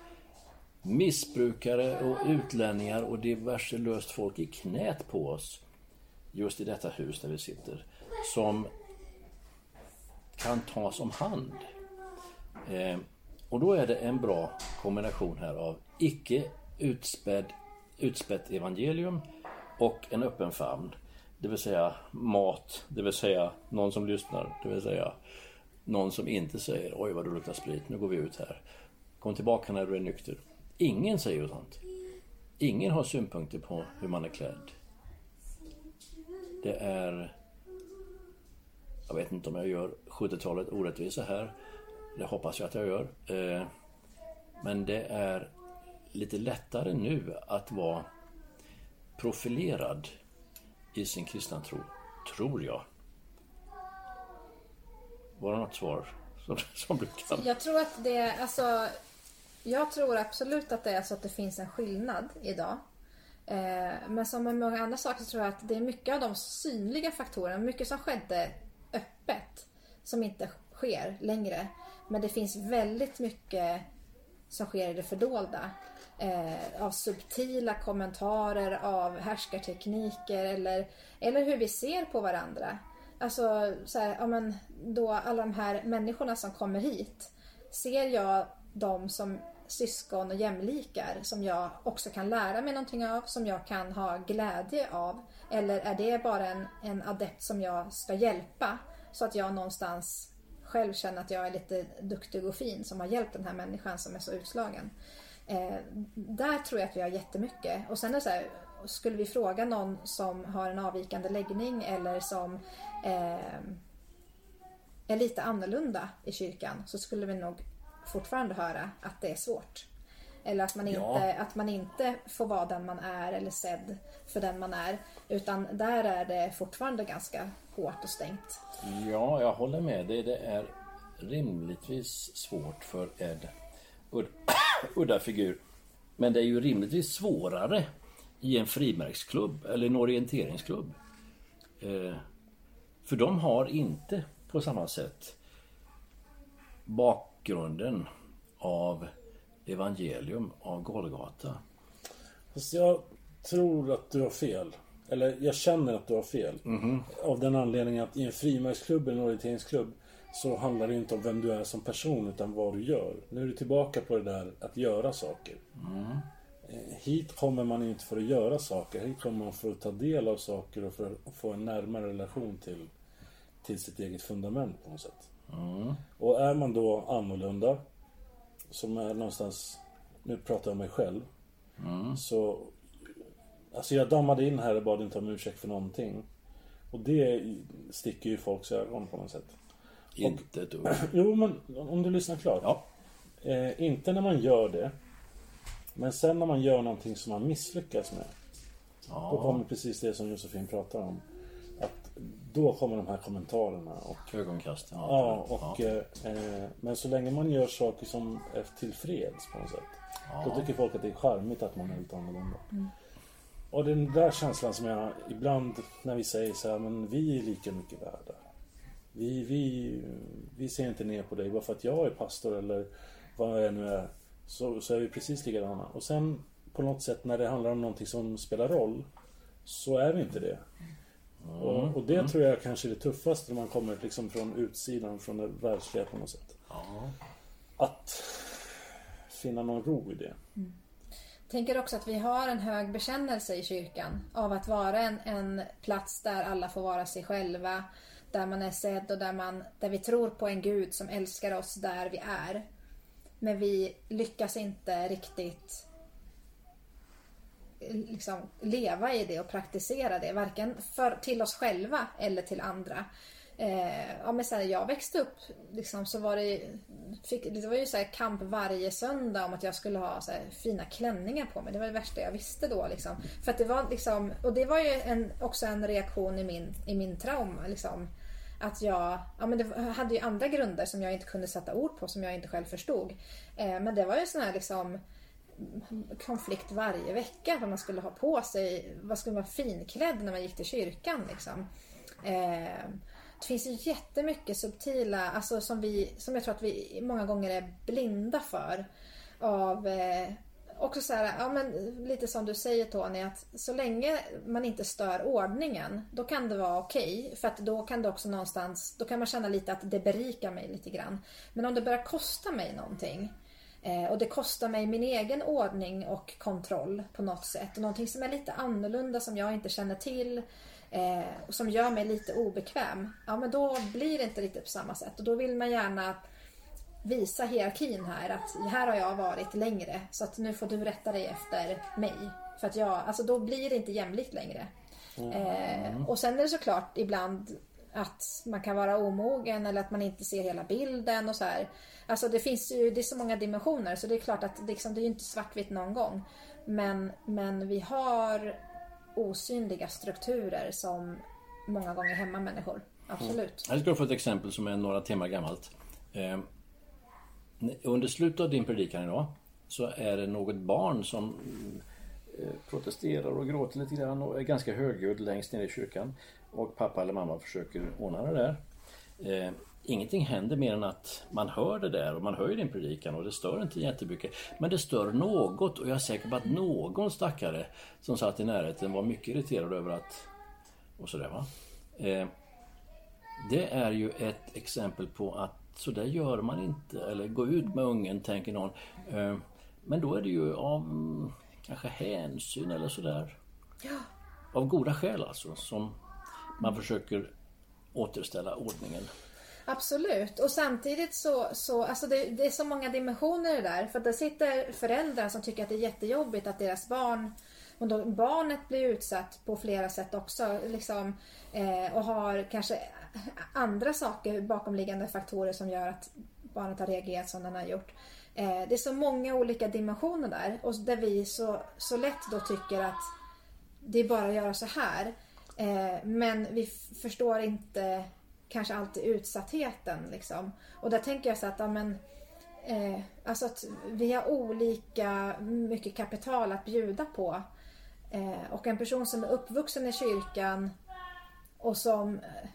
missbrukare och utlänningar och diverse löst folk i knät på oss just i detta hus där vi sitter som kan tas om hand. Eh, Och då är det en bra kombination här av icke utspädd, utspätt evangelium och en öppen famn. Det vill säga mat, det vill säga någon som lyssnar, det vill säga någon som inte säger oj vad du luktar sprit, nu går vi ut här. Kom tillbaka när du är nykter. Ingen säger sånt. Ingen har synpunkter på hur man är klädd. Det är... Jag vet inte om jag gör 70-talet orättvisa här. Det hoppas jag att jag gör. Eh, men det är lite lättare nu att vara profilerad i sin kristna tro, tror jag. Var det något svar som, som du kan? Jag tror att det, alltså, jag tror absolut att det är så att det finns en skillnad idag. Eh, men som med många andra saker så tror jag att det är mycket av de synliga faktorerna, mycket som skedde öppet, som inte sker längre. Men det finns väldigt mycket som sker i det fördolda. Eh, av subtila kommentarer, av härskartekniker eller, eller hur vi ser på varandra. Alltså, så här, ja, men då alla de här människorna som kommer hit. Ser jag dem som syskon och jämlikar som jag också kan lära mig någonting av, som jag kan ha glädje av? Eller är det bara en, en adept som jag ska hjälpa så att jag någonstans själv känner att jag är lite duktig och fin som har hjälpt den här människan som är så utslagen? Eh, där tror jag att vi har jättemycket. Och sen är det så här, skulle vi fråga någon som har en avvikande läggning eller som eh, är lite annorlunda i kyrkan så skulle vi nog fortfarande höra att det är svårt. Eller att man, inte, Ja. att man inte får vara den man är eller sedd för den man är. Utan där är det fortfarande ganska hårt och stängt. Ja, jag håller med dig. Det är rimligtvis svårt för Ed. Ud- Udda figur. Men det är ju rimligtvis svårare i en frimärksklubb eller en orienteringsklubb. Eh, för de har inte på samma sätt bakgrunden av evangelium av Golgata. Fast jag tror att du har fel. Eller jag känner att du har fel. Av den anledningen att i en frimärksklubb eller en orienteringsklubb så handlar det inte om vem du är som person utan vad du gör. Nu är du tillbaka på det där att göra saker. Eh, Hit kommer man inte för att göra saker. Hit kommer man för att ta del av saker och för att få en närmare relation till, till sitt eget fundament på något sätt. Och är man då annorlunda, som är någonstans, nu pratar jag om mig själv, så Alltså jag dammade in här och bad inte om ursäkt för någonting. Och det sticker ju folks ögon på något sätt. Inte ett ord. Jo men om du lyssnar klart. Ja. Eh, inte när man gör det. Men sen när man gör någonting som man misslyckas med. Då kommer precis det som Josefin pratar om. Att då kommer de här kommentarerna. Och, Ögonkasten. ja, och, eh, eh, men så länge man gör saker som är tillfreds på något sätt. Då tycker folk att det är charmigt att man är lite annorlunda. Och den där känslan som jag ibland när vi säger så här, men vi är lika mycket värda. Vi, vi, vi ser inte ner på dig bara för att jag är pastor eller vad jag nu är. Så, så är vi precis likadana. Och sen på något sätt när det handlar om någonting som spelar roll så är vi inte det. Och, och det tror jag kanske är det tuffaste när man kommer liksom från utsidan, från det världsliga på något sätt. Att finna någon ro i det. tänker också att vi har en hög bekännelse i kyrkan av att vara en, en plats där alla får vara sig själva, där man är sedd och där, man, där vi tror på en Gud som älskar oss där vi är. Men vi lyckas inte riktigt liksom leva i det och praktisera det, varken för, till oss själva eller till andra. Eh, ja, men sen jag växte upp liksom, så var det, fick, det var ju så här kamp varje söndag om att jag skulle ha så här, fina klänningar på mig. Det var det värsta jag visste då. Liksom. För att det var liksom, och det var ju en, också en reaktion i min, i min trauma. Liksom. Att jag, ja men det hade ju andra grunder som jag inte kunde sätta ord på, som jag inte själv förstod. Eh, men det var ju sån här liksom konflikt varje vecka. Vad man skulle ha på sig, vad skulle man vara finklädd när man gick till kyrkan. Liksom. Eh, det finns ju jättemycket subtila, alltså som, vi, som jag tror att vi många gånger är blinda för. Av, eh, också så här, ja men lite som du säger Tony, att så länge man inte stör ordningen, då kan det vara okej. för att då kan det också någonstans, då kan man känna lite att det berikar mig lite grann. Men om det börjar kosta mig någonting, och det kostar mig min egen ordning och kontroll på något sätt. Och någonting som är lite annorlunda som jag inte känner till. Eh, och som gör mig lite obekväm. Ja men då blir det inte riktigt på samma sätt. Och då vill man gärna visa hierarkin här. Att här har jag varit längre. Så att nu får du rätta dig efter mig. För att jag, alltså då blir det inte jämlikt längre. Eh, och sen är det såklart ibland att man kan vara omogen eller att man inte ser hela bilden och så här. Alltså det finns ju, det är så många dimensioner så det är klart att liksom, det är ju inte svartvitt någon gång. Men, men vi har osynliga strukturer som många gånger hämmar människor. Absolut. Mm. Jag ska få ett exempel som är några timmar gammalt. Eh, under slutet av din predikan idag så är det något barn som Eh, protesterar och gråter lite grann och är ganska högljudd längst ner i kyrkan. Och pappa eller mamma försöker ordna det där. Eh, ingenting händer mer än att man hör det där och man hör ju din predikan och det stör inte jättemycket. Men det stör något och jag är säker på att någon stackare som satt i närheten var mycket irriterad över att... Och sådär va. Eh, det är ju ett exempel på att så där gör man inte. Eller gå ut med ungen, tänker någon. Eh, men då är det ju av kanske hänsyn eller sådär. Ja. Av goda skäl alltså som man försöker återställa ordningen. Absolut. Och samtidigt så, så alltså det, det är så många dimensioner i det där. För att det sitter föräldrar som tycker att det är jättejobbigt att deras barn och då barnet blir utsatt på flera sätt också. Liksom, eh, och har kanske andra saker, bakomliggande faktorer som gör att barnet har reagerat som den har gjort. Eh, det är så många olika dimensioner där och där vi så, så lätt då tycker att det är bara att göra så här. Eh, men vi förstår inte kanske alltid utsattheten. Liksom. Och där tänker jag så att, ja, men, eh, alltså att vi har olika mycket kapital att bjuda på. Eh, och en person som är uppvuxen i kyrkan och som eh,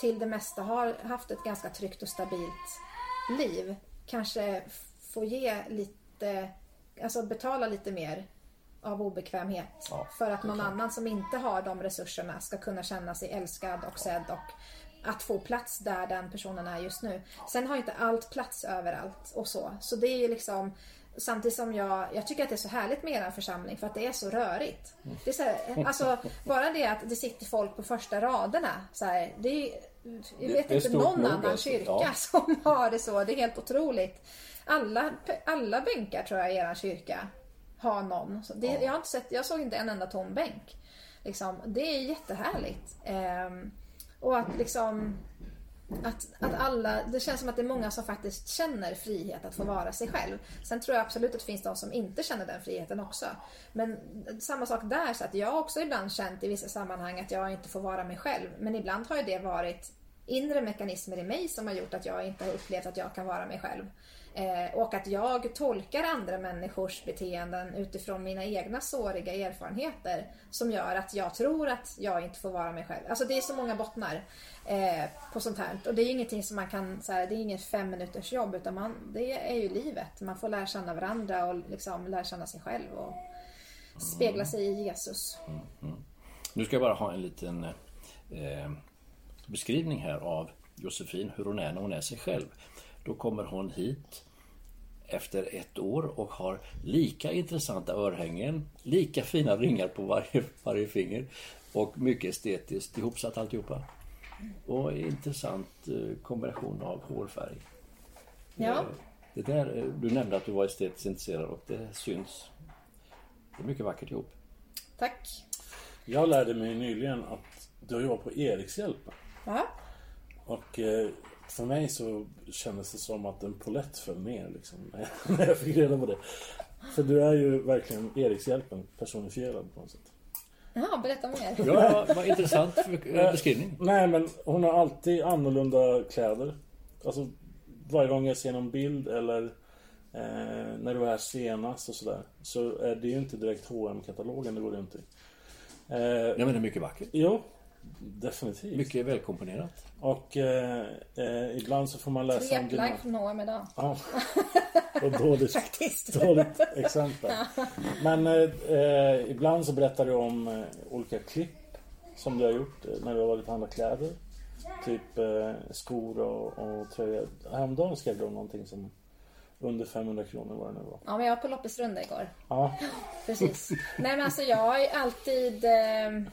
till det mesta har haft ett ganska tryggt och stabilt liv kanske får ge lite, alltså betala lite mer av obekvämhet Ja, för att någon klart. annan som inte har de resurserna ska kunna känna sig älskad och sedd och att få plats där den personen är just nu. Sen har inte allt plats överallt och så. Så det är ju liksom Samtidigt som jag, jag tycker att det är så härligt med er församling för att det är så rörigt. Det är så här, alltså, bara det att det sitter folk på första raderna. Så här, det är, jag vet det inte någon annan alltså. kyrka Ja. som har det så. Det är helt otroligt. Alla, alla bänkar tror jag i er kyrka har någon. Det, jag, har inte sett, jag såg inte en enda tom bänk. Liksom, det är jättehärligt. Ehm, och att liksom att, att alla, det känns som att det är många som faktiskt känner frihet att få vara sig själv. Sen tror jag absolut att det finns de som inte känner den friheten också. Men samma sak där, så att jag har också ibland känt i vissa sammanhang att jag inte får vara mig själv. Men ibland har ju det varit inre mekanismer i mig som har gjort att jag inte har upplevt att jag kan vara mig själv. Eh, och att jag tolkar andra människors beteenden utifrån mina egna såriga erfarenheter som gör att jag tror att jag inte får vara mig själv. Alltså det är så många bottnar eh, på sånt här. Och det är ingenting som man kan, så här, det är inget fem minuters jobb utan man, det är ju livet. Man får lära känna varandra och liksom lära känna sig själv och spegla sig i Jesus. Nu ska jag bara ha en liten eh, beskrivning här av Josefin, hur hon är när hon är sig själv. Då kommer hon hit efter ett år och har lika intressanta örhängen, lika fina ringar på varje, varje finger och mycket estetiskt ihopsatt alltihopa. Och intressant eh, kombination av hårfärg. Ja. Eh, Det där, eh, du nämnde att du var estetiskt intresserad och det syns. Det är mycket vackert ihop. Tack. Jag lärde mig nyligen att du har jobbat på Erikshjälpen. Ja. Och för mig så kändes det som att en polett föll ner liksom, när jag fick reda på det. För du är ju verkligen Erikshjälpen personifierad på något sätt. Jaha, berätta mer. Ja, vad intressant eh, beskrivning. Nej men hon har alltid annorlunda kläder. Alltså varje gång jag ser någon bild eller eh, när du var här senast och sådär. Så är det ju inte direkt hm katalogen det går runt i. Eh, Ja men det är mycket vackert. Jo, Definitivt. Mycket välkomponerat. Och eh, eh, ibland så får man läsa om Tre från Noam idag. Ja. Och dåligt, Faktiskt. dåligt exempel. Men eh, eh, ibland så berättar du om eh, olika klipp som du har gjort eh, när du har varit och handlat kläder. Typ eh, skor och, och tröjor. Häromdagen skrev du om någonting som under 500 kronor var det nu var. Ja, men jag var på loppisrunda igår. Ja, Precis. Nej men alltså jag har ju alltid... Eh,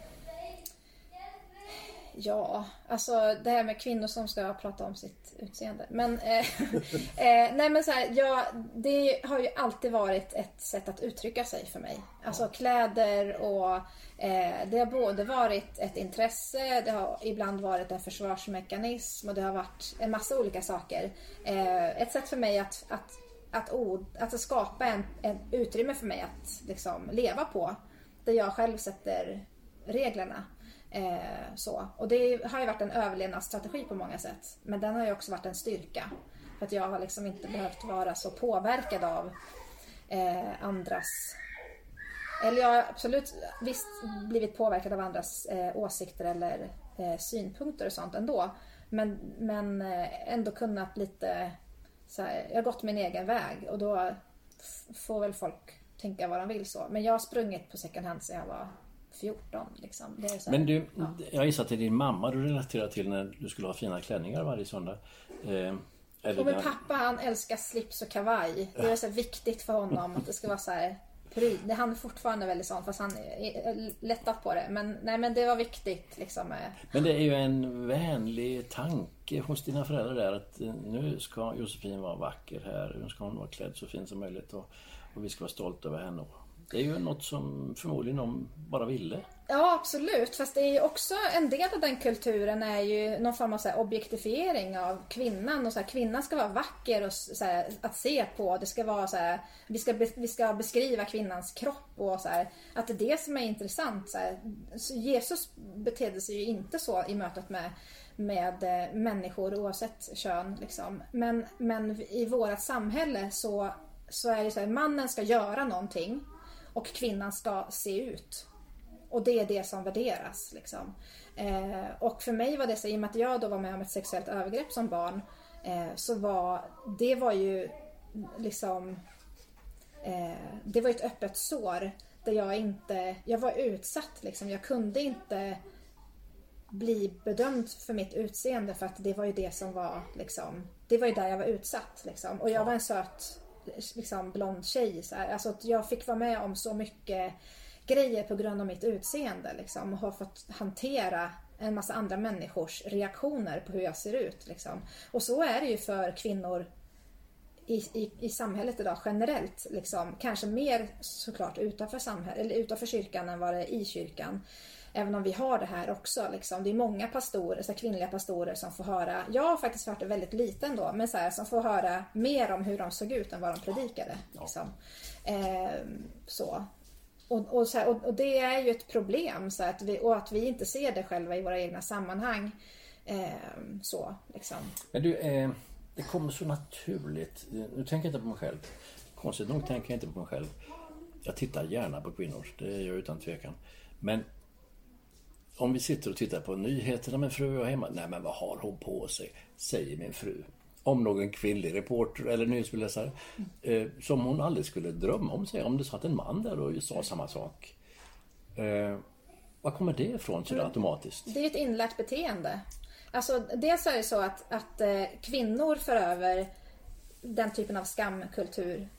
ja, alltså det här med kvinnor som ska prata om sitt utseende. Men, eh, eh, nej men så här, ja, det har ju alltid varit ett sätt att uttrycka sig för mig. Alltså kläder och eh, det har både varit ett intresse, det har ibland varit en försvarsmekanism och det har varit en massa olika saker. Eh, ett sätt för mig att, att att, od, att skapa en, en utrymme för mig att liksom leva på. Där jag själv sätter reglerna. Eh, så. Och det har ju varit en överlevnadsstrategi på många sätt. Men den har ju också varit en styrka. För att jag har liksom inte behövt vara så påverkad av eh, andras... Eller jag har absolut visst blivit påverkad av andras eh, åsikter eller eh, synpunkter och sånt ändå. Men, men eh, ändå kunnat lite så här, jag har gått min egen väg och då får väl folk tänka vad de vill så. Men jag har sprungit på second hand sedan jag var 14. Liksom. Det är här, Men du, ja. jag gissar till din mamma du relaterar till när du skulle ha fina klänningar varje söndag. Eh, eller Och min när- pappa han älskar slips och kavaj. Det är så viktigt för honom att det ska vara så här pryd. Det- Han är fortfarande väldigt sån fast han är är lättat på det. Men nej men det var viktigt liksom. med- Men det är ju en vänlig tanke hos dina föräldrar där att eh, nu ska Josefin vara vacker här. Nu ska hon vara klädd så fint som möjligt och, och vi ska vara stolta över henne. Det är ju något som förmodligen de bara ville. Ja absolut, fast det är ju också en del av den kulturen är ju någon form av så här objektifiering av kvinnan och så här, kvinnan ska vara vacker och så här, att se på. Det ska vara så här, vi ska, vi ska beskriva kvinnans kropp och så här, att det är det som är intressant. Så här. Så Jesus betedde sig ju inte så i mötet med med eh, människor oavsett kön. Liksom. Men, men i vårt samhälle så, så är det så här, mannen ska göra någonting och kvinnan ska se ut. Och det är det som värderas. Liksom. Eh, och för mig var det så, i och med att jag då var med om ett sexuellt övergrepp som barn, eh, så var det var ju liksom eh, det var ett öppet sår där jag inte, jag var utsatt liksom. Jag kunde inte bli bedömd för mitt utseende för att det var ju det som var liksom, det var ju där jag var utsatt liksom. Och jag var en söt liksom blond tjej så här. Alltså att jag fick vara med om så mycket grejer på grund av mitt utseende liksom och har fått hantera en massa andra människors reaktioner på hur jag ser ut liksom. Och så är det ju för kvinnor i, i, i samhället idag generellt. Liksom, kanske mer såklart utanför, samhället, eller utanför kyrkan än vad det är i kyrkan. Även om vi har det här också. Liksom. Det är många pastorer, så kvinnliga pastorer som får höra, jag har faktiskt hört det väldigt liten då, men så här, som får höra mer om hur de såg ut än vad de predikade. Liksom. Eh, så. Och, och, så här, och, och det är ju ett problem så att vi, och att vi inte ser det själva i våra egna sammanhang. Eh, så, liksom. Men du, eh, det kommer så naturligt. Nu tänker jag inte på mig själv. Konstigt nog tänker jag inte på mig själv. Jag tittar gärna på kvinnor, det gör jag utan tvekan. Men om vi sitter och tittar på nyheterna med fru och hemma. Nej men vad har hon på sig? Säger min fru. Om någon kvinnlig reporter eller nyhetsläsare. Eh, som hon aldrig skulle drömma om sig. Om det satt en man där och sa samma sak. Eh, var kommer det ifrån sådär automatiskt? Det är ju ett inlärt beteende. Alltså, dels är det så att, att eh, kvinnor för över den typen av skamkultur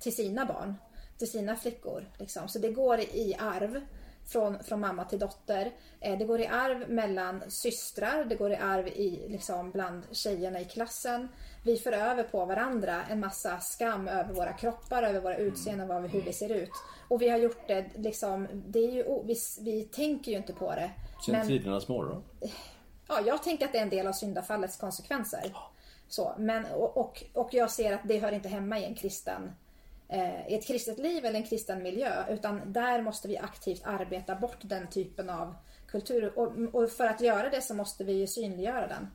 till sina barn, till sina flickor. Liksom. Så det går i arv från, från mamma till dotter. Eh, det går i arv mellan systrar, det går i arv i, liksom, bland tjejerna i klassen. Vi för över på varandra en massa skam över våra kroppar, över våra utseenden, över hur vi ser ut. Och vi har gjort det, liksom, det är ju, vi, vi tänker ju inte på det. Sen Men- tidernas morgon. Ja, jag tänker att det är en del av syndafallets konsekvenser. Så, men, och, och, och jag ser att det hör inte hemma i en kristen eh, i ett kristet liv eller en kristen miljö. Utan där måste vi aktivt arbeta bort den typen av kultur. Och, och för att göra det så måste vi ju synliggöra den.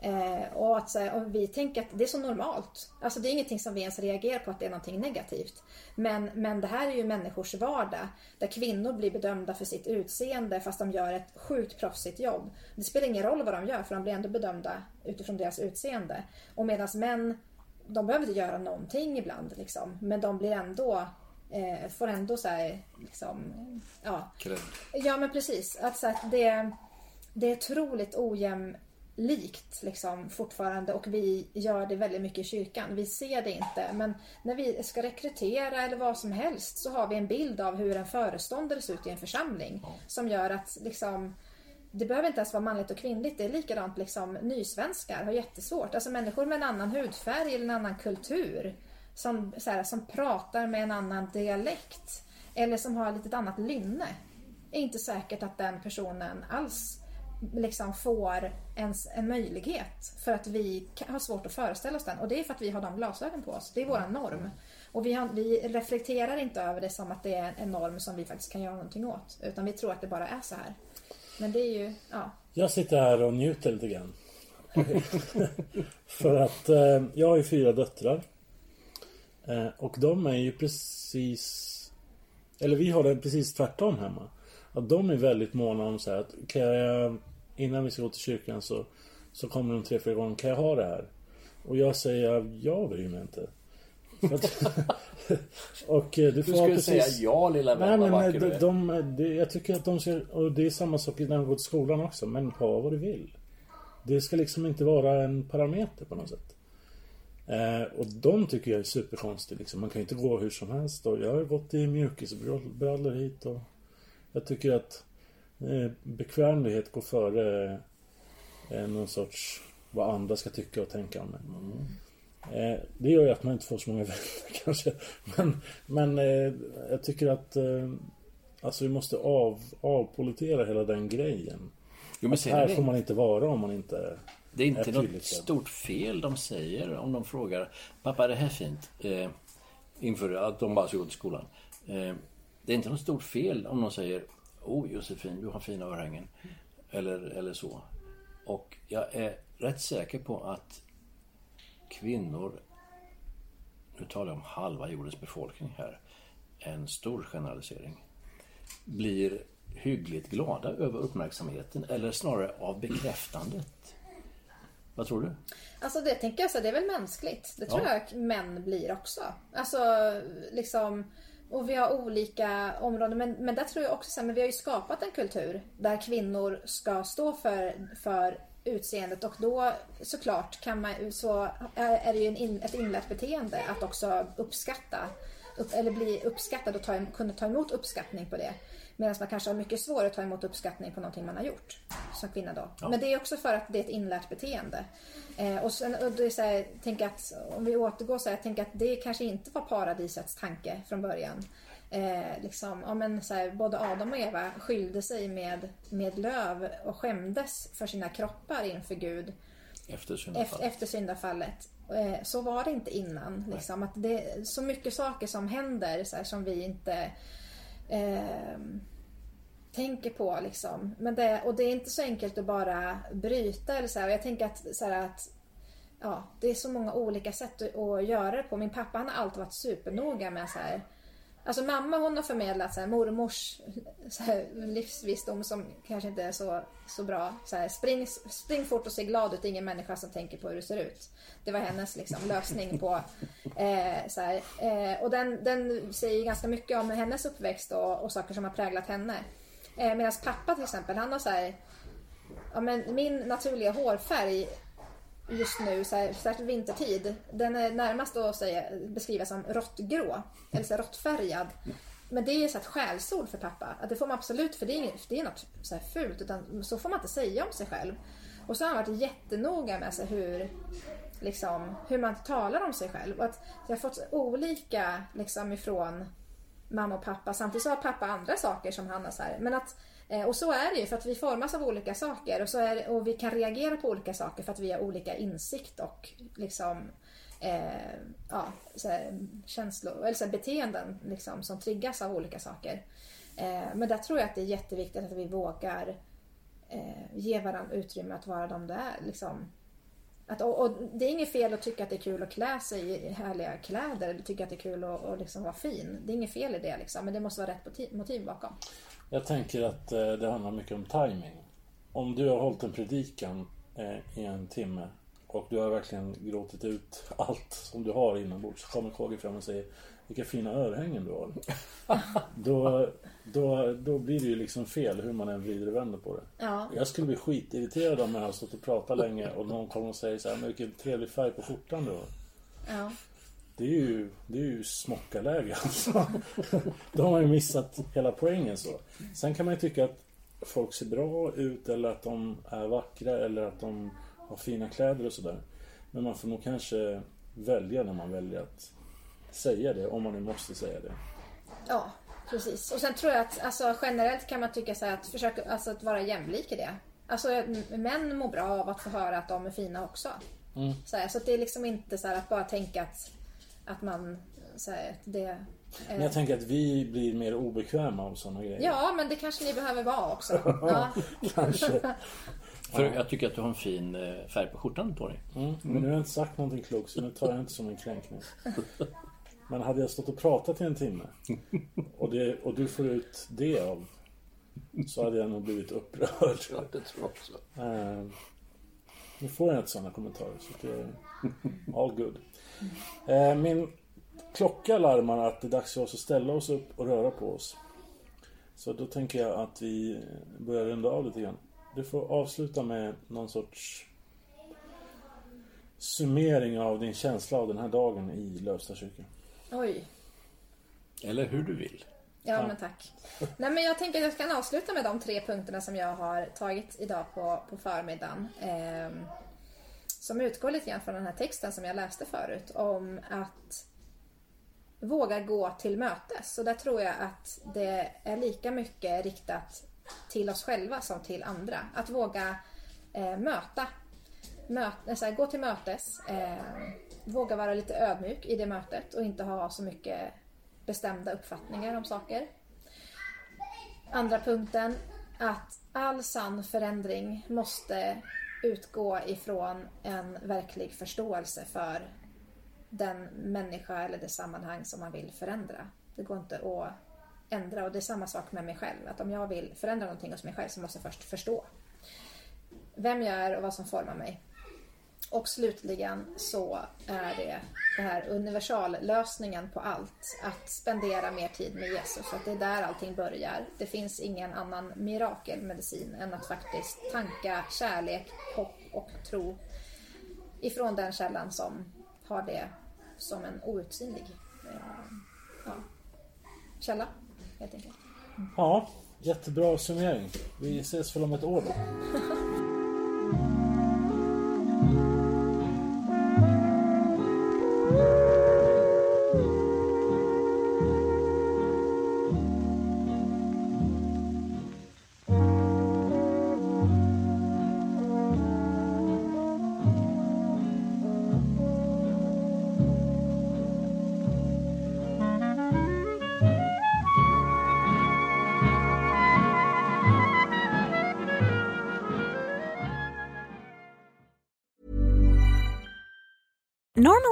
Eh, och att så här, och vi tänker att det är så normalt. Alltså det är ingenting som vi ens reagerar på att det är någonting negativt. Men, men det här är ju människors vardag. Där kvinnor blir bedömda för sitt utseende fast de gör ett sjukt proffsigt jobb. Det spelar ingen roll vad de gör för de blir ändå bedömda utifrån deras utseende. Och medan män, de behöver inte göra någonting ibland liksom. Men de blir ändå eh, får ändå så här, liksom, ja. Cred. Ja men precis. Att, så att det, det är otroligt ojämlikt liksom, fortfarande och vi gör det väldigt mycket i kyrkan. Vi ser det inte men när vi ska rekrytera eller vad som helst så har vi en bild av hur en föreståndare ser ut i en församling. Som gör att liksom det behöver inte ens vara manligt och kvinnligt. Det är likadant liksom nysvenskar har jättesvårt. Alltså människor med en annan hudfärg eller en annan kultur. Som, så här, som pratar med en annan dialekt. Eller som har lite annat lynne. Det Är inte säkert att den personen alls liksom får ens en möjlighet. För att vi har svårt att föreställa oss den. Och det är för att vi har de glasögonen på oss. Det är vår norm. Och vi, har, vi reflekterar inte över det som att det är en norm som vi faktiskt kan göra någonting åt. Utan vi tror att det bara är så här. Men det är ju, ja. Jag sitter här och njuter lite grann. För att eh, jag har ju fyra döttrar. Eh, och de är ju precis... Eller vi har det precis tvärtom hemma. Att de är väldigt måna om så här att kan jag, innan vi ska gå till kyrkan så, så kommer de tre, fyra gånger. Kan jag ha det här? Och jag säger jag bryr mig inte. Och eh, du Du skulle precis... säga ja lilla Nej vän, vad men vacker du de, är. de, de, jag tycker att de ska, och det är samma sak när de går till skolan också, men ha vad du vill. Det ska liksom inte vara en parameter på något sätt. Eh, och de tycker jag är superkonstigt liksom. Man kan ju inte gå hur som helst. Och jag har gått i mjukisbrallor hit och jag tycker att eh, bekvämlighet går före eh, någon sorts vad andra ska tycka och tänka om en. Eh, det gör ju att man inte får så många vänner kanske. Men, men eh, jag tycker att eh, alltså vi måste av, avpolitera hela den grejen. Jo, men här får man inte vara om man inte... Det är inte är något stort fel de säger om de frågar Pappa är det här fint? Eh, inför att de bara ska gå till skolan. Eh, det är inte något stort fel om de säger Oh Josefin, du har fina örhängen. Eller, eller så. Och jag är rätt säker på att kvinnor, nu talar jag om halva jordens befolkning här, en stor generalisering, blir hyggligt glada över uppmärksamheten eller snarare av bekräftandet. Vad tror du? Alltså det tänker jag så, det är väl mänskligt. Det tror Ja. jag män blir också. Alltså liksom och vi har olika områden men, men där tror jag också så här, men vi har ju skapat en kultur där kvinnor ska stå för, för utseendet och då såklart kan man, så är det ju en in, ett inlärt beteende att också uppskatta upp, eller bli uppskattad och ta, kunna ta emot uppskattning på det. Medan man kanske har mycket svårare att ta emot uppskattning på någonting man har gjort som kvinna då. Men det är också för att det är ett inlärt beteende. Eh, och sen, och det är så här, tänk att om vi återgår så här, tänk att det kanske inte var paradisets tanke från början. Eh, liksom, ja, men så här, både Adam och Eva skylde sig med, med löv och skämdes för sina kroppar inför Gud Efter efter, syndafallet? efter syndafallet. Eh, Så var det inte innan. Liksom, att det är så mycket saker som händer så här, som vi inte eh, tänker på. Liksom. Men det, och det är inte så enkelt att bara bryta. Eller så här. Och jag tänker att, så här, att ja, det är så många olika sätt att, att göra det på. Min pappa han har alltid varit supernoga med så här Alltså mamma hon har förmedlat så här, mormors så här, livsvisdom som kanske inte är så, så bra. Så här, spring, spring fort och se glad ut, ingen människa som tänker på hur du ser ut. Det var hennes liksom, lösning på... Eh, så här, eh, och den, den säger ganska mycket om hennes uppväxt och, och saker som har präglat henne. Eh, Medan pappa till exempel, han har så här... Ja, men min naturliga hårfärg just nu, så här, särskilt vintertid, den är närmast att säga, beskriva som råttgrå. Eller så här, råttfärgad. Men det är ju så ett skällsord för pappa. Att det får man absolut, för det är, inget- det är något så här fult. Utan så får man inte säga om sig själv. Och så har han varit jättenoga med sig hur, liksom, hur man talar om sig själv. Och att jag har fått olika liksom, ifrån mamma och pappa. Samtidigt så har pappa andra saker som han har så här. Men att, Eh, och så är det ju för att vi formas av olika saker och, så är, och vi kan reagera på olika saker för att vi har olika insikt och liksom eh, ja, så här, känslor, eller så här, beteenden liksom, som triggas av olika saker. Eh, men där tror jag att det är jätteviktigt att vi vågar eh, ge varandra utrymme att vara de det är. Liksom. Att, och, och det är inget fel att tycka att det är kul att klä sig i härliga kläder eller tycka att det är kul att, och liksom vara fin. Det är inget fel i det liksom, men det måste vara rätt motiv bakom. Jag tänker att eh, det handlar mycket om timing. Om du har hållit en predikan eh, i en timme och du har verkligen gråtit ut allt som du har inombords. Så kommer KG fram och säger Vilka fina örhängen du har. då, då, då blir det ju liksom fel hur man än vrider och vänder på det. Ja. Jag skulle bli skitirriterad om jag har stått och pratat länge och någon kommer och säger så här, men vilken trevlig färg på skjortan du har. Ja. Det är ju, det är ju smockarläge alltså. Då har man ju missat hela poängen så. Sen kan man ju tycka att folk ser bra ut eller att de är vackra eller att de har fina kläder och sådär. Men man får nog kanske välja när man väljer att säga det, om man nu måste säga det. Ja, precis. Och sen tror jag att alltså, generellt kan man tycka så här att försöka alltså, att vara jämlik i det. Alltså män mår bra av att få höra att de är fina också. Så, här, så det är liksom inte så här att bara tänka att, att man att det... Men jag tänker att vi blir mer obekväma av sådana grejer. Ja, men det kanske ni behöver vara också. Ja. Kanske. För jag tycker att du har en fin eh, färg på skjortan på dig. Mm, men nu har jag inte sagt någonting klokt så nu tar jag inte som en kränkning. Men hade jag stått och pratat i en timme och, det, och du får ut det av så hade jag nog blivit upprörd. det tror jag också. Eh, nu får jag inte sådana kommentarer så det är all good. Eh, min klocka larmar att det är dags för oss att ställa oss upp och röra på oss. Så då tänker jag att vi börjar runda av lite grann. Du får avsluta med någon sorts summering av din känsla av den här dagen i Lövsta kyrka. Oj. Eller hur du vill. Ja, men tack. Nej, men jag tänker att jag kan avsluta med de tre punkterna som jag har tagit idag på, på förmiddagen. ehm, som utgår lite grann från den här texten som jag läste förut om att våga gå till mötes. Och där tror jag att det är lika mycket riktat till oss själva som till andra. Att våga eh, möta, möt, eh, så här, gå till mötes, eh, våga vara lite ödmjuk i det mötet och inte ha så mycket bestämda uppfattningar om saker. Andra punkten, att all sann förändring måste utgå ifrån en verklig förståelse för den människa eller det sammanhang som man vill förändra. Det går inte att ändra och det är samma sak med mig själv. Att om jag vill förändra någonting hos mig själv så måste jag först förstå vem jag är och vad som formar mig. Och slutligen så är det den här universallösningen på allt. Att spendera mer tid med Jesus. Att det är där allting börjar. Det finns ingen annan mirakelmedicin än att faktiskt tanka kärlek, hopp och tro ifrån den källan som har det som en outsinlig eh, ja, källa. Helt enkelt. Ja, jättebra summering. Vi ses väl om ett år då.